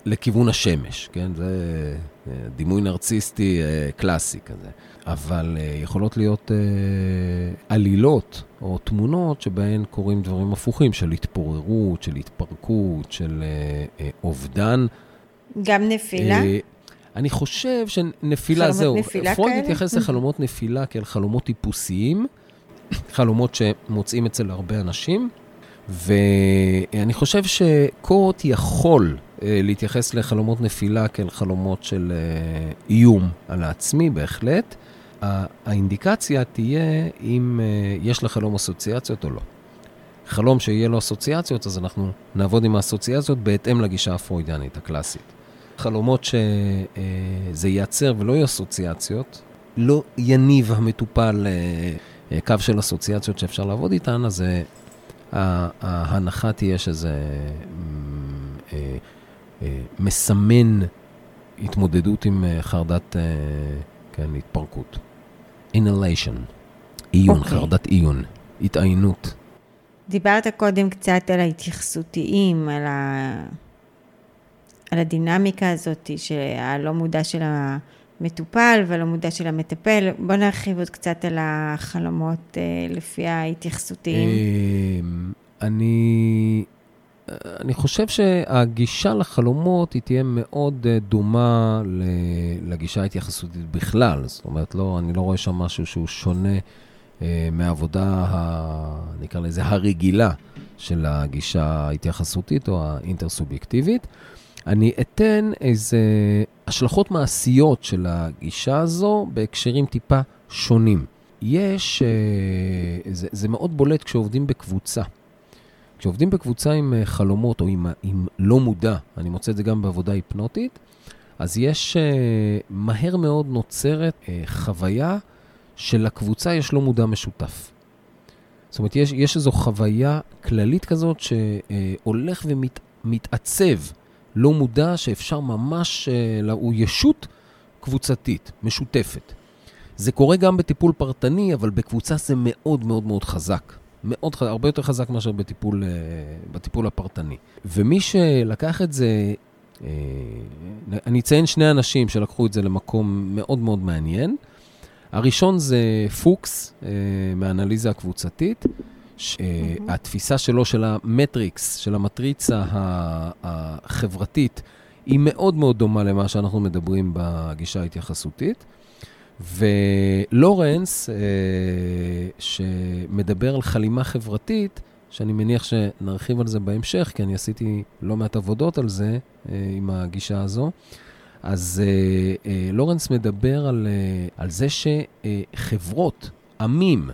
לכיוון השמש, כן? זה אה, דימוי נרציסטי אה, קלאסי כזה. אבל אה, יכולות להיות עלילות או תמונות שבהן קורים דברים הפוכים, של התפוררות, של התפרקות, של אובדן. גם נפילה? אני חושב שנפילה, חלומות זהו. נפילה פרויד כאלה? מתייחס לחלומות נפילה כאל חלומות טיפוסיים, חלומות שמוצאים אצל הרבה אנשים. ואני חושב שקורט יכול אה, להתייחס לחלומות נפילה כאל חלומות של אה, איום על העצמי, בהחלט. האינדיקציה תהיה אם אה, יש לחלום אסוציאציות או לא. חלום שיהיה לו אסוציאציות, אז אנחנו נעבוד עם האסוציאציות בהתאם לגישה הפרוידיאנית הקלאסית. חלומות שזה ייצר ולא יהיו אסוציאציות, לא יניב המטופל קו של אסוציאציות שאפשר לעבוד איתן, אז ההנחה תהיה שזה אה, אה, מסמן התמודדות עם אה, חרדת, כן, התפרקות. inhalation, עיון, okay. אוקיי. חרדת עיון, התעיינות. דיברת קודם קצת על ההתייחסותיים, על, ה... על הדינמיקה הזאת, שהלא מודע של ה... המטופל ולא מודע של המטפל. בוא נרחיב עוד קצת על החלומות אה, לפי ההתייחסותיים. אמ, אני, אני חושב שהגישה לחלומות היא תהיה מאוד אה, דומה לגישה ההתייחסותית בכלל. זאת אומרת, לא, אני לא רואה שם משהו שהוא שונה אה, מהעבודה, ה, נקרא לזה, הרגילה של הגישה ההתייחסותית או האינטרסובייקטיבית. אני אתן איזה השלכות מעשיות של הגישה הזו בהקשרים טיפה שונים. יש, אה, זה, זה מאוד בולט כשעובדים בקבוצה. כשעובדים בקבוצה עם אה, חלומות או עם, עם לא מודע, אני מוצא את זה גם בעבודה היפנוטית, אז יש, אה, מהר מאוד נוצרת חוויה שלקבוצה יש לא מודע משותף. זאת אומרת, יש, יש איזו חוויה כללית כזאת שהולך ומתעצב לא מודע שאפשר ממש, אה, הוא ישות קבוצתית, משותפת. זה קורה גם בטיפול פרטני, אבל בקבוצה זה מאוד מאוד מאוד חזק. מאוד, הרבה יותר חזק מאשר בטיפול, אה, בטיפול הפרטני. ומי שלקח את זה, אה, אני אציין שני אנשים שלקחו את זה למקום מאוד מאוד מעניין. הראשון זה פוקס, מהאנליזה הקבוצתית, התפיסה שלו של המטריקס, של המטריצה החברתית, היא מאוד מאוד דומה למה שאנחנו מדברים בגישה ההתייחסותית. ולורנס, אה, שמדבר על חלימה חברתית, שאני מניח שנרחיב על זה בהמשך, כי אני עשיתי לא מעט עבודות על זה, אה, עם הגישה הזו. אז אה, לורנס מדבר על, על זה שחברות, עמים,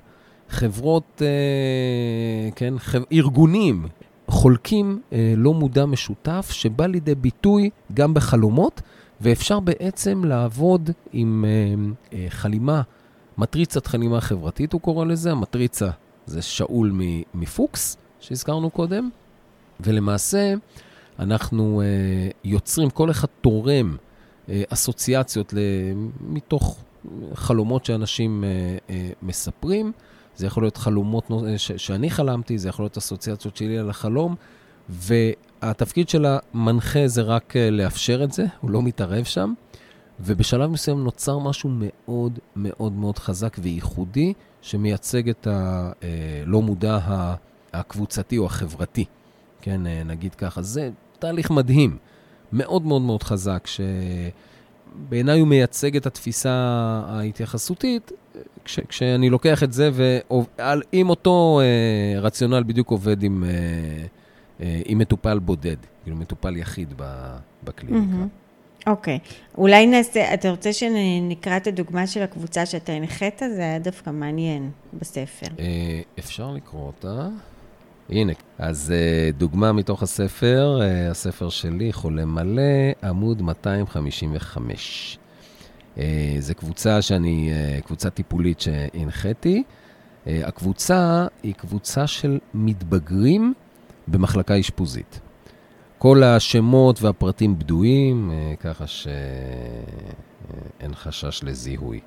חברות, אה, כן. ארגונים, חולקים אה, לא מודע משותף שבא לידי ביטוי גם בחלומות, ואפשר בעצם לעבוד עם אה, חלימה, מטריצת חלימה חברתית, הוא קורא לזה, המטריצה זה שאול מפוקס, שהזכרנו קודם, ולמעשה אנחנו יוצרים, כל אחד תורם אסוציאציות מתוך חלומות שאנשים מספרים. זה יכול להיות חלומות ש- שאני חלמתי, זה יכול להיות אסוציאציות שלי על החלום, והתפקיד של המנחה זה רק אה, לאפשר את זה, הוא לא מתערב שם, ובשלב מסוים נוצר משהו מאוד מאוד מאוד חזק וייחודי, שמייצג את הלא אה, מודע הקבוצתי או החברתי, כן, אה, נגיד ככה. זה תהליך מדהים, מאוד מאוד מאוד חזק, שבעיניי הוא מייצג את התפיסה ההתייחסותית, כש, כשאני לוקח את זה, ועם אותו אה, רציונל בדיוק עובד עם, אה, אה, עם מטופל בודד, כאילו מטופל יחיד בקליניקה. אוקיי. Okay. אולי נעשה, אתה רוצה שנקרא את הדוגמה של הקבוצה שאתה הנחית? זה היה דווקא מעניין בספר. אה, אפשר לקרוא אותה. הנה, אז אה, דוגמה מתוך הספר, אה, הספר שלי, חולה מלא, עמוד 255. זו קבוצה שאני, קבוצה טיפולית שהנחיתי. הקבוצה היא קבוצה של מתבגרים במחלקה אשפוזית. כל השמות והפרטים בדויים, ככה שאין חשש לזיהוי.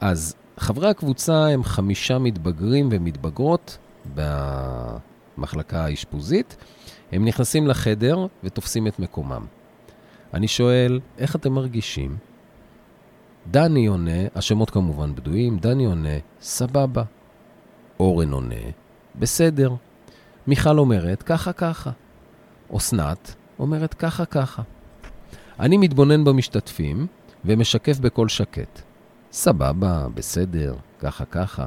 אז חברי הקבוצה הם חמישה מתבגרים ומתבגרות במחלקה האשפוזית. הם נכנסים לחדר ותופסים את מקומם. אני שואל, איך אתם מרגישים? דני עונה, השמות כמובן בדויים, דני עונה, סבבה. אורן עונה, בסדר. מיכל אומרת, ככה ככה. אסנת אומרת, ככה ככה. אני מתבונן במשתתפים ומשקף בקול שקט. סבבה, בסדר, ככה ככה.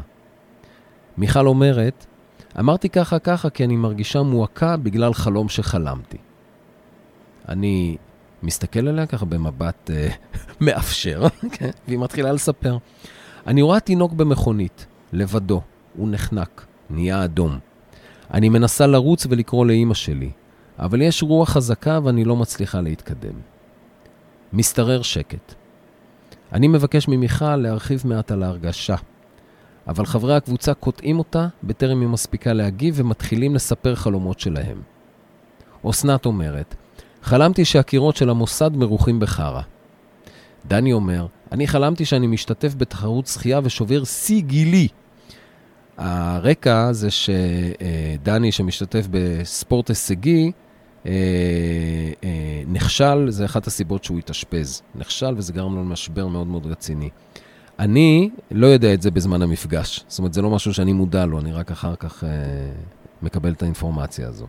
מיכל אומרת, אמרתי ככה ככה כי אני מרגישה מועקה בגלל חלום שחלמתי. אני מסתכל עליה ככה במבט אה, מאפשר, כן? והיא מתחילה לספר. אני רואה תינוק במכונית, לבדו, הוא נחנק, נהיה אדום. אני מנסה לרוץ ולקרוא לאימא שלי, אבל יש רוח חזקה ואני לא מצליחה להתקדם. משתרר שקט. אני מבקש ממיכל להרחיב מעט על ההרגשה. אבל חברי הקבוצה קוטעים אותה בטרם היא מספיקה להגיב ומתחילים לספר חלומות שלהם. אסנת אומרת, חלמתי שהקירות של המוסד מרוחים בחרא. דני אומר, אני חלמתי שאני משתתף בתחרות שחייה ושובר שיא גילי. הרקע זה שדני, שמשתתף בספורט הישגי, אה, אה, נכשל, זה אחת הסיבות שהוא התאשפז. נכשל וזה גרם לו למשבר מאוד מאוד רציני. אני לא יודע את זה בזמן המפגש. זאת אומרת, זה לא משהו שאני מודע לו, אני רק אחר כך אה, מקבל את האינפורמציה הזו.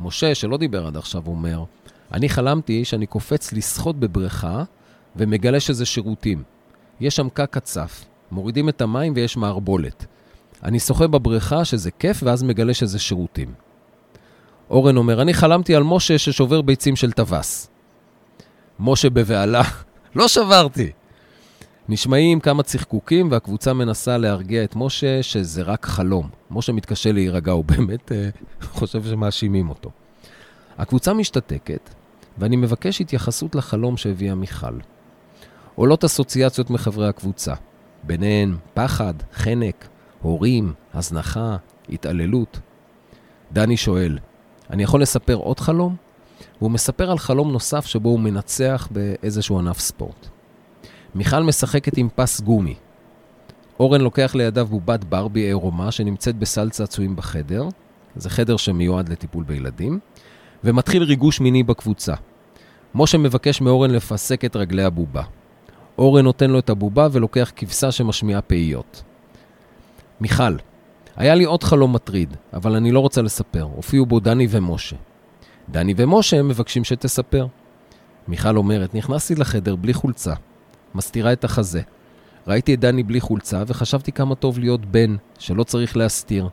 משה, שלא דיבר עד עכשיו, אומר, אני חלמתי שאני קופץ לשחות בבריכה ומגלה שזה שירותים. יש שם קקע צף, מורידים את המים ויש מערבולת. אני שוחה בבריכה שזה כיף ואז מגלה שזה שירותים. אורן אומר, אני חלמתי על משה ששובר ביצים של טווס. משה בבהלה, לא שברתי. נשמעים כמה צחקוקים והקבוצה מנסה להרגיע את משה שזה רק חלום. משה מתקשה להירגע, הוא באמת uh, חושב שמאשימים אותו. הקבוצה משתתקת, ואני מבקש התייחסות לחלום שהביאה מיכל. עולות אסוציאציות מחברי הקבוצה, ביניהן פחד, חנק, הורים, הזנחה, התעללות. דני שואל, אני יכול לספר עוד חלום? והוא מספר על חלום נוסף שבו הוא מנצח באיזשהו ענף ספורט. מיכל משחקת עם פס גומי. אורן לוקח לידיו בובת ברבי עירומה שנמצאת בסל צעצועים בחדר, זה חדר שמיועד לטיפול בילדים, ומתחיל ריגוש מיני בקבוצה. משה מבקש מאורן לפסק את רגלי הבובה. אורן נותן לו את הבובה ולוקח כבשה שמשמיעה פעיות. מיכל, היה לי עוד חלום מטריד, אבל אני לא רוצה לספר. הופיעו בו דני ומשה. דני ומשה מבקשים שתספר. מיכל אומרת, נכנסתי לחדר בלי חולצה. מסתירה את החזה. ראיתי את דני בלי חולצה וחשבתי כמה טוב להיות בן, שלא צריך להסתיר.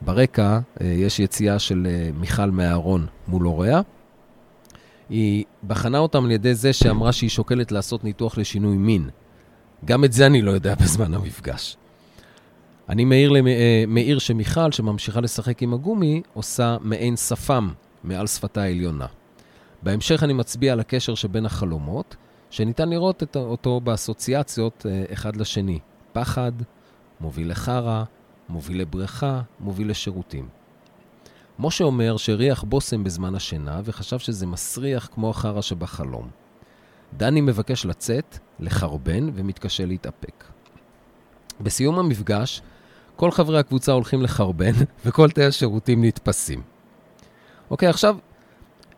ברקע אה, יש יציאה של אה, מיכל מהארון מול הוריה. היא בחנה אותם על ידי זה שאמרה שהיא שוקלת לעשות ניתוח לשינוי מין. גם את זה אני לא יודע בזמן המפגש. אני מעיר, למ... אה, מעיר שמיכל, שממשיכה לשחק עם הגומי, עושה מעין שפם מעל שפתה העליונה. בהמשך אני מצביע על הקשר שבין החלומות, שניתן לראות את אותו באסוציאציות אה, אחד לשני. פחד, מוביל לחרא, מוביל לבריכה, מוביל לשירותים. משה אומר שהריח בושם בזמן השינה וחשב שזה מסריח כמו החרא שבחלום. דני מבקש לצאת, לחרבן ומתקשה להתאפק. בסיום המפגש, כל חברי הקבוצה הולכים לחרבן וכל תאי השירותים נתפסים. אוקיי, עכשיו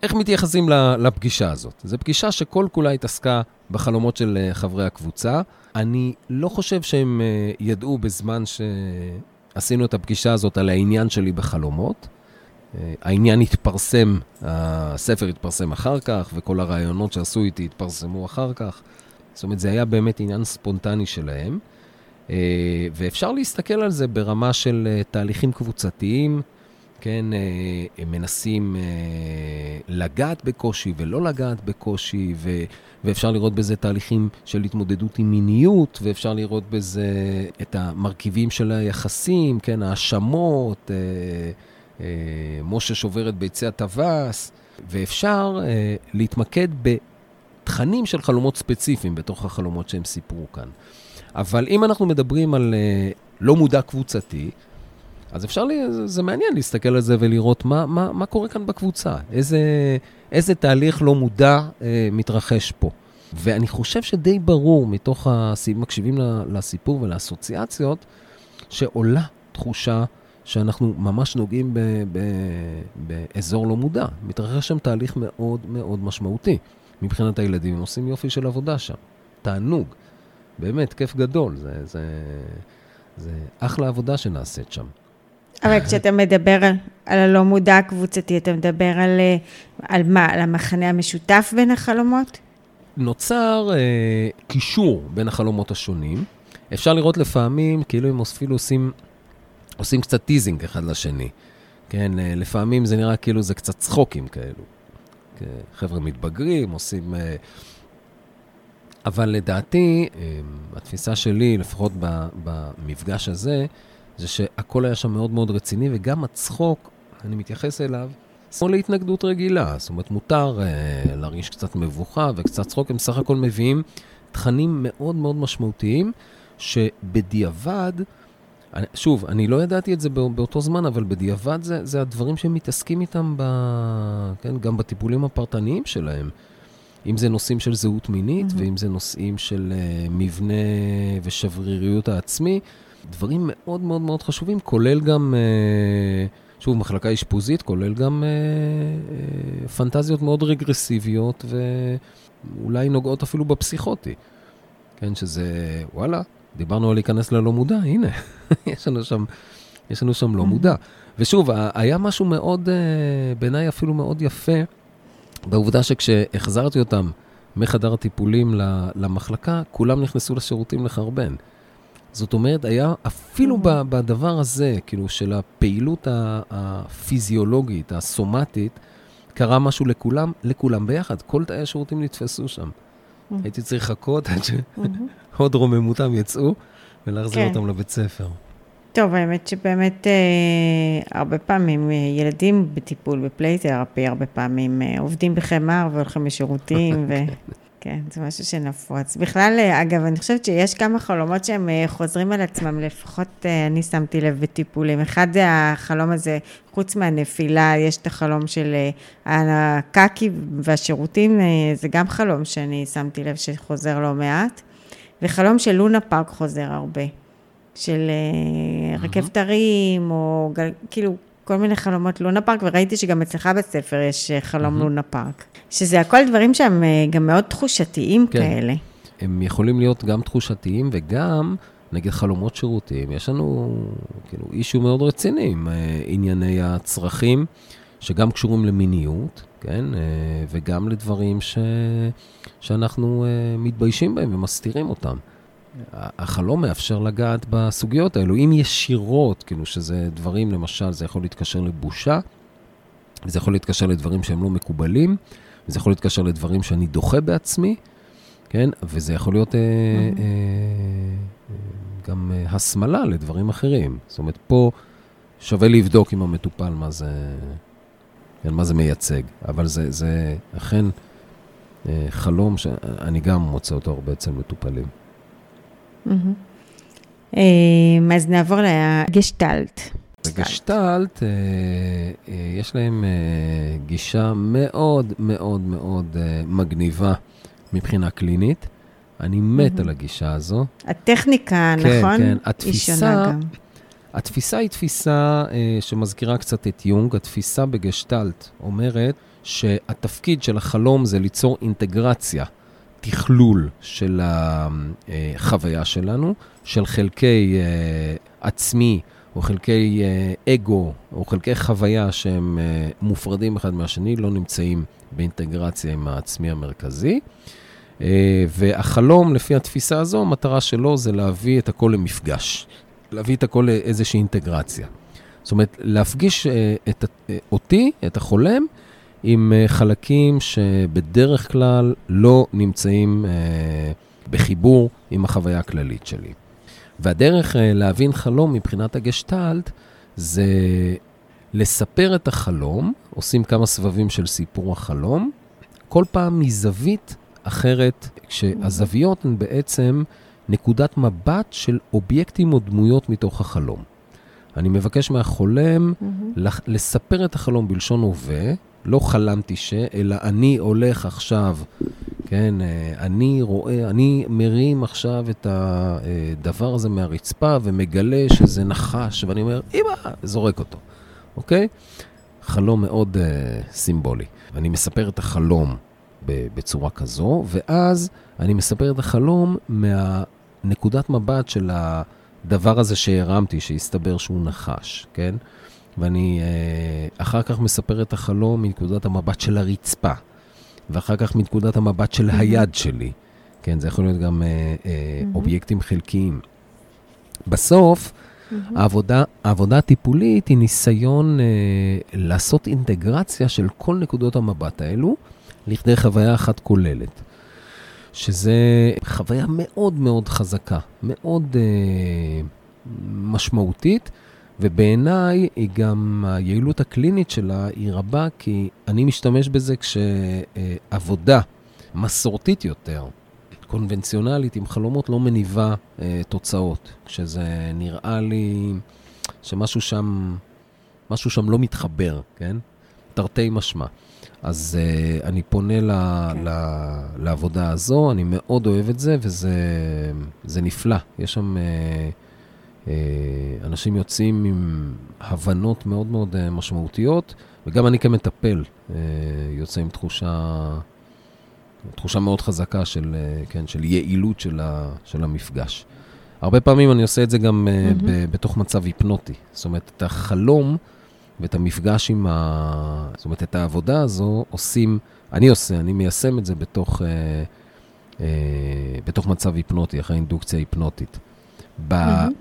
איך מתייחסים לפגישה הזאת? זו פגישה שכל כולה התעסקה בחלומות של אה, חברי הקבוצה. אני לא חושב שהם אה, ידעו בזמן שעשינו את הפגישה הזאת על העניין שלי בחלומות. אה, העניין התפרסם, הספר התפרסם אחר כך, וכל הרעיונות שעשו איתי התפרסמו אחר כך. זאת אומרת, זה היה באמת עניין ספונטני שלהם. ואפשר להסתכל על זה ברמה של תהליכים קבוצתיים. כן, אה, הם מנסים אה, לגעת בקושי ולא לגעת בקושי, ו, ואפשר לראות בזה תהליכים של התמודדות עם מיניות, ואפשר לראות בזה את המרכיבים של היחסים, כן, האשמות, אה, משה שובר את ביצי הטווס, ואפשר להתמקד תכנים של חלומות ספציפיים בתוך החלומות שהם סיפרו כאן. אבל אם אנחנו מדברים על לא מודע קבוצתי, אז אפשר, לי, זה, מעניין להסתכל על זה ולראות מה, מה, מה קורה כאן בקבוצה, איזה, איזה תהליך לא מודע uh, מתרחש פה. ואני חושב שדי ברור מתוך הסיפור, מקשיבים לסיפור ולאסוציאציות, שעולה תחושה שאנחנו ממש נוגעים ב, ב, באזור לא מודע. מתרחש שם תהליך מאוד מאוד משמעותי. מבחינת הילדים, הם עושים יופי של עבודה שם. תענוג. באמת, כיף גדול. זה, זה, זה אחלה עבודה שנעשית שם. אבל כשאתה מדבר על, על הלא מודע הקבוצתי, אתה מדבר על, על מה? על המכנה המשותף בין החלומות? נוצר אה, קישור בין החלומות השונים. אפשר לראות לפעמים כאילו הם אפילו עושים, עושים קצת teasing אחד לשני. כן, אה, לפעמים זה נראה כאילו זה קצת צחוקים כאלו. חבר'ה מתבגרים, עושים... אה, אבל לדעתי, אה, התפיסה שלי, לפחות במפגש הזה, זה שהכל היה שם מאוד מאוד רציני, וגם הצחוק, אני מתייחס אליו, כמו להתנגדות רגילה. זאת אומרת, מותר uh, להרגיש קצת מבוכה וקצת צחוק, הם סך הכל מביאים תכנים מאוד מאוד משמעותיים, שבדיעבד, אני, שוב, אני לא ידעתי את זה באותו זמן, אבל בדיעבד זה, זה הדברים שהם מתעסקים איתם, ב, כן, גם בטיפולים הפרטניים שלהם. אם זה נושאים של זהות מינית, mm-hmm. ואם זה נושאים של uh, מבנה ושבריריות העצמי, דברים מאוד מאוד מאוד חשובים, כולל גם... Uh, שוב, מחלקה אשפוזית כולל גם אה, אה, פנטזיות מאוד רגרסיביות ואולי נוגעות אפילו בפסיכוטי. כן, שזה, וואלה, דיברנו על להיכנס ללא מודע, הנה, יש לנו שם, יש לנו שם לא mm-hmm. מודע. ושוב, היה משהו מאוד, אה, בעיניי אפילו מאוד יפה, בעובדה שכשהחזרתי אותם מחדר הטיפולים למחלקה, כולם נכנסו לשירותים לחרבן. זאת אומרת, היה אפילו mm-hmm. בדבר הזה, כאילו, של הפעילות הפיזיולוגית, הסומטית, קרה משהו לכולם, לכולם ביחד. כל תאי השירותים נתפסו שם. Mm-hmm. הייתי צריך לחכות עד שעוד mm-hmm. רוממותם יצאו, ולהחזיר כן. אותם לבית ספר. טוב, האמת שבאמת אה, הרבה פעמים אה, ילדים בטיפול ב play therapy, הרבה פעמים אה, עובדים בחמר והולכים לשירותים, ו... כן, זה משהו שנפוץ. בכלל, אה, אגב, אני חושבת שיש כמה חלומות שהם אה, חוזרים על עצמם, לפחות אה, אני שמתי לב בטיפולים. אחד זה החלום הזה, חוץ מהנפילה, יש את החלום של הקקי והשירותים, זה גם חלום שאני שמתי לב שחוזר לא מעט. וחלום של לונה פארק חוזר הרבה. של רכבת הרים, או כאילו כל מיני חלומות לונה פארק, וראיתי שגם אצלך בספר יש אה, חלום mm-hmm. לונה פארק. שזה הכל דברים שהם אה, גם מאוד תחושתיים כן. כאלה. הם יכולים להיות גם תחושתיים וגם, נגיד חלומות שירותים, יש לנו כאילו אישו מאוד רציני עם אה, ענייני הצרכים, שגם קשורים למיניות, כן? וגם לדברים ש... שאנחנו מתביישים בהם ומסתירים אותם. החלום מאפשר לגעת בסוגיות האלו. אם ישירות, כאילו שזה דברים, למשל, זה יכול להתקשר לבושה, וזה יכול להתקשר לדברים שהם לא מקובלים, וזה יכול להתקשר לדברים שאני דוחה בעצמי, כן? וזה יכול להיות אה. אה, אה, גם אה, הסמלה לדברים אחרים. זאת אומרת, פה שווה לבדוק עם המטופל מה זה, כן, מה זה מייצג. אבל זה, זה אכן אה, חלום שאני גם מוצא אותו הרבה אצל מטופלים. אמ, אז נעבור לגשטלט. בגשטלט אה, אה, יש להם אה, גישה מאוד מאוד מאוד מגניבה מבחינה קלינית. אני מת על הגישה הזו. הטכניקה, כן, נכון? כן, התפיסה... שונה גם. התפיסה היא תפיסה שמזכירה קצת את יונג. התפיסה בגשטלט אומרת שהתפקיד של החלום זה ליצור אינטגרציה תכלול של החוויה שלנו, של חלקי אה, עצמי או חלקי אה, אגו או חלקי חוויה שהם אה, מופרדים אחד מהשני, לא נמצאים באינטגרציה עם העצמי המרכזי. והחלום, לפי התפיסה הזו, המטרה שלו זה להביא את הכל למפגש, להביא את הכל לאיזושהי אינטגרציה. זאת אומרת, להפגיש את, אותי, את החולם, עם אה, חלקים שבדרך כלל לא נמצאים אה, בחיבור עם החוויה הכללית שלי. והדרך אה, להבין חלום מבחינת הגשטלט זה לספר את החלום, עושים כמה סבבים של סיפור החלום, כל פעם מזווית אחרת, כשהזוויות הן בעצם נקודת מבט של אובייקטים או דמויות מתוך החלום. אני מבקש מהחולם לח- לספר את החלום בלשון הווה, לא חלמתי ש, אלא אני הולך עכשיו, כן, אה, אני רואה, אני מרים עכשיו את הדבר הזה מהרצפה ומגלה שזה נחש, ואני אומר, אמא, זורק אותו, אוקיי? חלום מאוד uh, סימבולי. ואני מספר את החלום בצורה כזו, ואז אני מספר את החלום מהנקודת מבט של הדבר הזה שהרמתי, שהסתבר שהוא נחש, כן? ואני uh, אחר כך מספר את החלום מנקודת המבט של הרצפה, ואחר כך מנקודת המבט של היד שלי. כן, זה יכול להיות גם uh, uh, אובייקטים חלקיים. בסוף, העבודה, העבודה הטיפולית היא ניסיון אה, לעשות אינטגרציה של כל נקודות המבט האלו לכדי חוויה אחת כוללת. שזה חוויה מאוד מאוד חזקה, מאוד אה, משמעותית, ובעיניי היא גם, היעילות הקלינית שלה היא רבה, כי אני משתמש בזה כשעבודה מסורתית יותר, קונבנציונלית עם חלומות לא מניבה אה, תוצאות. כשזה נראה לי שמשהו שם, משהו שם לא מתחבר, כן? תרתי משמע. אז אה, אני פונה ל, ל, לעבודה הזו, אני מאוד אוהב את זה, וזה זה נפלא. יש שם אה, אה, אנשים יוצאים עם הבנות מאוד מאוד אה, משמעותיות, וגם אני כמטפל אה, יוצא עם תחושה... תחושה מאוד חזקה של, אה, כן, של יעילות של, ה, של המפגש. הרבה פעמים אני עושה את זה גם mm-hmm. ב, בתוך מצב היפנוטי. זאת אומרת, את החלום ואת המפגש עם ה... זאת אומרת, את העבודה הזו עושים, אני עושה, אני מיישם את זה בתוך, אה, אה, בתוך מצב היפנוטי, אחרי אינדוקציה היפנוטית.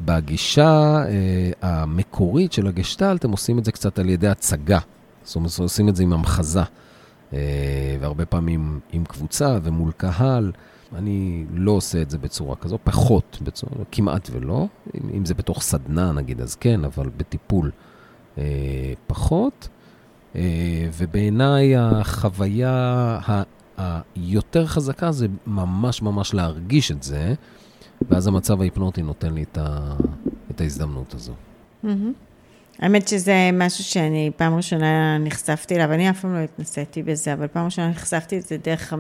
בגישה אה, המקורית של הגשטלט, הם עושים את זה קצת על ידי הצגה. זאת אומרת, עושים את זה עם המחזה. והרבה פעמים עם קבוצה ומול קהל. אני לא עושה את זה בצורה כזו, פחות, בצורה, כמעט ולא. אם, אם זה בתוך סדנה נגיד, אז כן, אבל בטיפול אה, פחות. אה, ובעיניי החוויה היותר חזקה זה ממש ממש להרגיש את זה, ואז המצב ההיפנוטי נותן לי את, ה, את ההזדמנות הזו. Mm-hmm. האמת שזה משהו שאני פעם ראשונה נחשפתי אליו, אני אף פעם לא התנסיתי בזה, אבל פעם ראשונה נחשפתי לזה דרך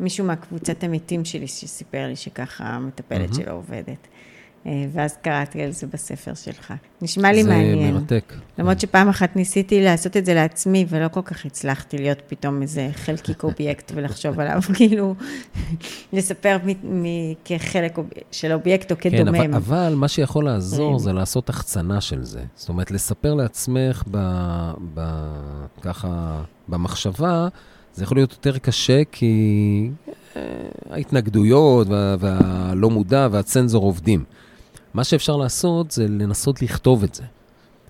מישהו מהקבוצת עמיתים שלי שסיפר לי שככה המטפלת mm-hmm. שלו עובדת. ואז קראתי על זה בספר שלך. נשמע לי זה מעניין. זה מרתק. למרות שפעם אחת ניסיתי לעשות את זה לעצמי, ולא כל כך הצלחתי להיות פתאום איזה חלקיק אובייקט ולחשוב עליו, כאילו, לספר מ- מ- כחלק אוב... של אובייקט או כדומם. כן, אבל, אבל מה שיכול לעזור זה לעשות החצנה של זה. זאת אומרת, לספר לעצמך ב, ב, ככה, במחשבה, זה יכול להיות יותר קשה, כי ההתנגדויות וה, והלא מודע והצנזור עובדים. מה שאפשר לעשות זה לנסות לכתוב את זה.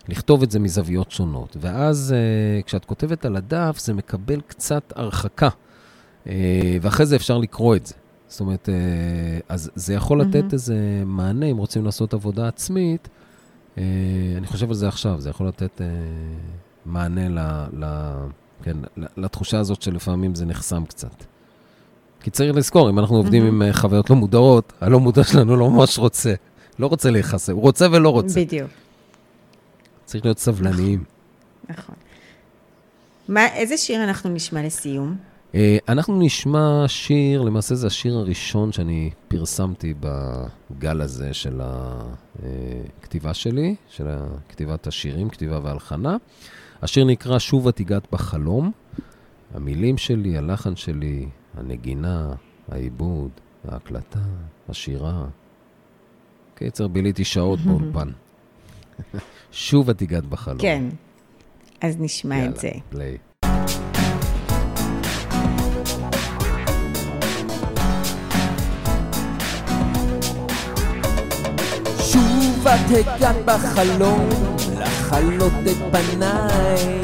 לכתוב את זה מזוויות שונות. ואז uh, כשאת כותבת על הדף, זה מקבל קצת הרחקה. Uh, ואחרי זה אפשר לקרוא את זה. זאת אומרת, uh, אז זה יכול לתת mm-hmm. איזה מענה, אם רוצים לעשות עבודה עצמית. אני חושב על זה עכשיו, זה יכול לתת מענה ל, ל, כן, לתחושה הזאת שלפעמים זה נחסם קצת. כי צריך לזכור, אם אנחנו עובדים mm-hmm. עם חוויות לא מודעות, הלא מודע שלנו לא ממש רוצה. לא רוצה להיחשף, הוא רוצה ולא רוצה. בדיוק. צריך להיות סבלניים. נכון. מה, איזה שיר אנחנו נשמע לסיום? Uh, אנחנו נשמע שיר, למעשה זה השיר הראשון שאני פרסמתי בגל הזה של הכתיבה שלי, של כתיבת השירים, כתיבה והלחנה. השיר נקרא "שוב את הגעת בחלום". המילים שלי, הלחן שלי, הנגינה, העיבוד, ההקלטה, השירה. קיצר, ביליתי שעות באולפן. שוב את הגעת בחלום. כן, אז נשמע יאללה, את זה. פליי. שוב את הגעת בחלום, לחלות את פניי.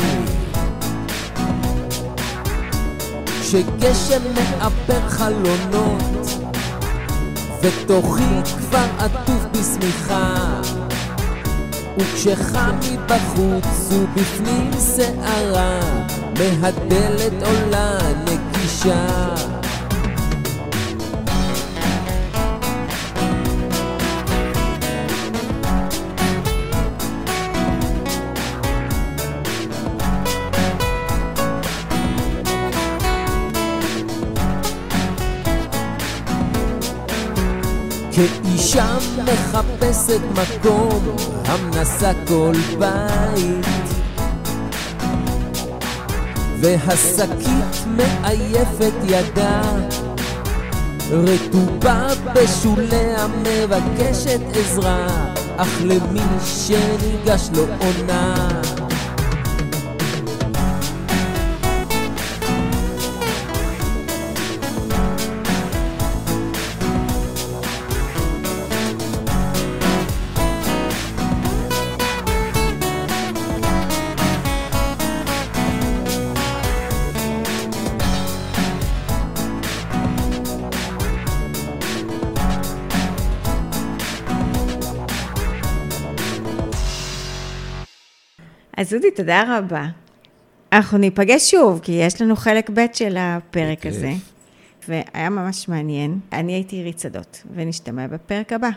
כשגשם מעבר חלונות, ותוכי כבר עטוף בשמיכה. וכשחם מבחוץ ובפנים שערה, מהדלת עולה נקישה. כאישה מחפשת מקום, המנסה כל בית. והשקית מעייפת ידה, רטובה בשוליה מבקשת עזרה, אך למי שניגש לא עונה. אז דודי, תודה רבה. אנחנו ניפגש שוב, כי יש לנו חלק ב' של הפרק בכיף. הזה. והיה ממש מעניין. אני הייתי עירית שדות, ונשתמע בפרק הבא.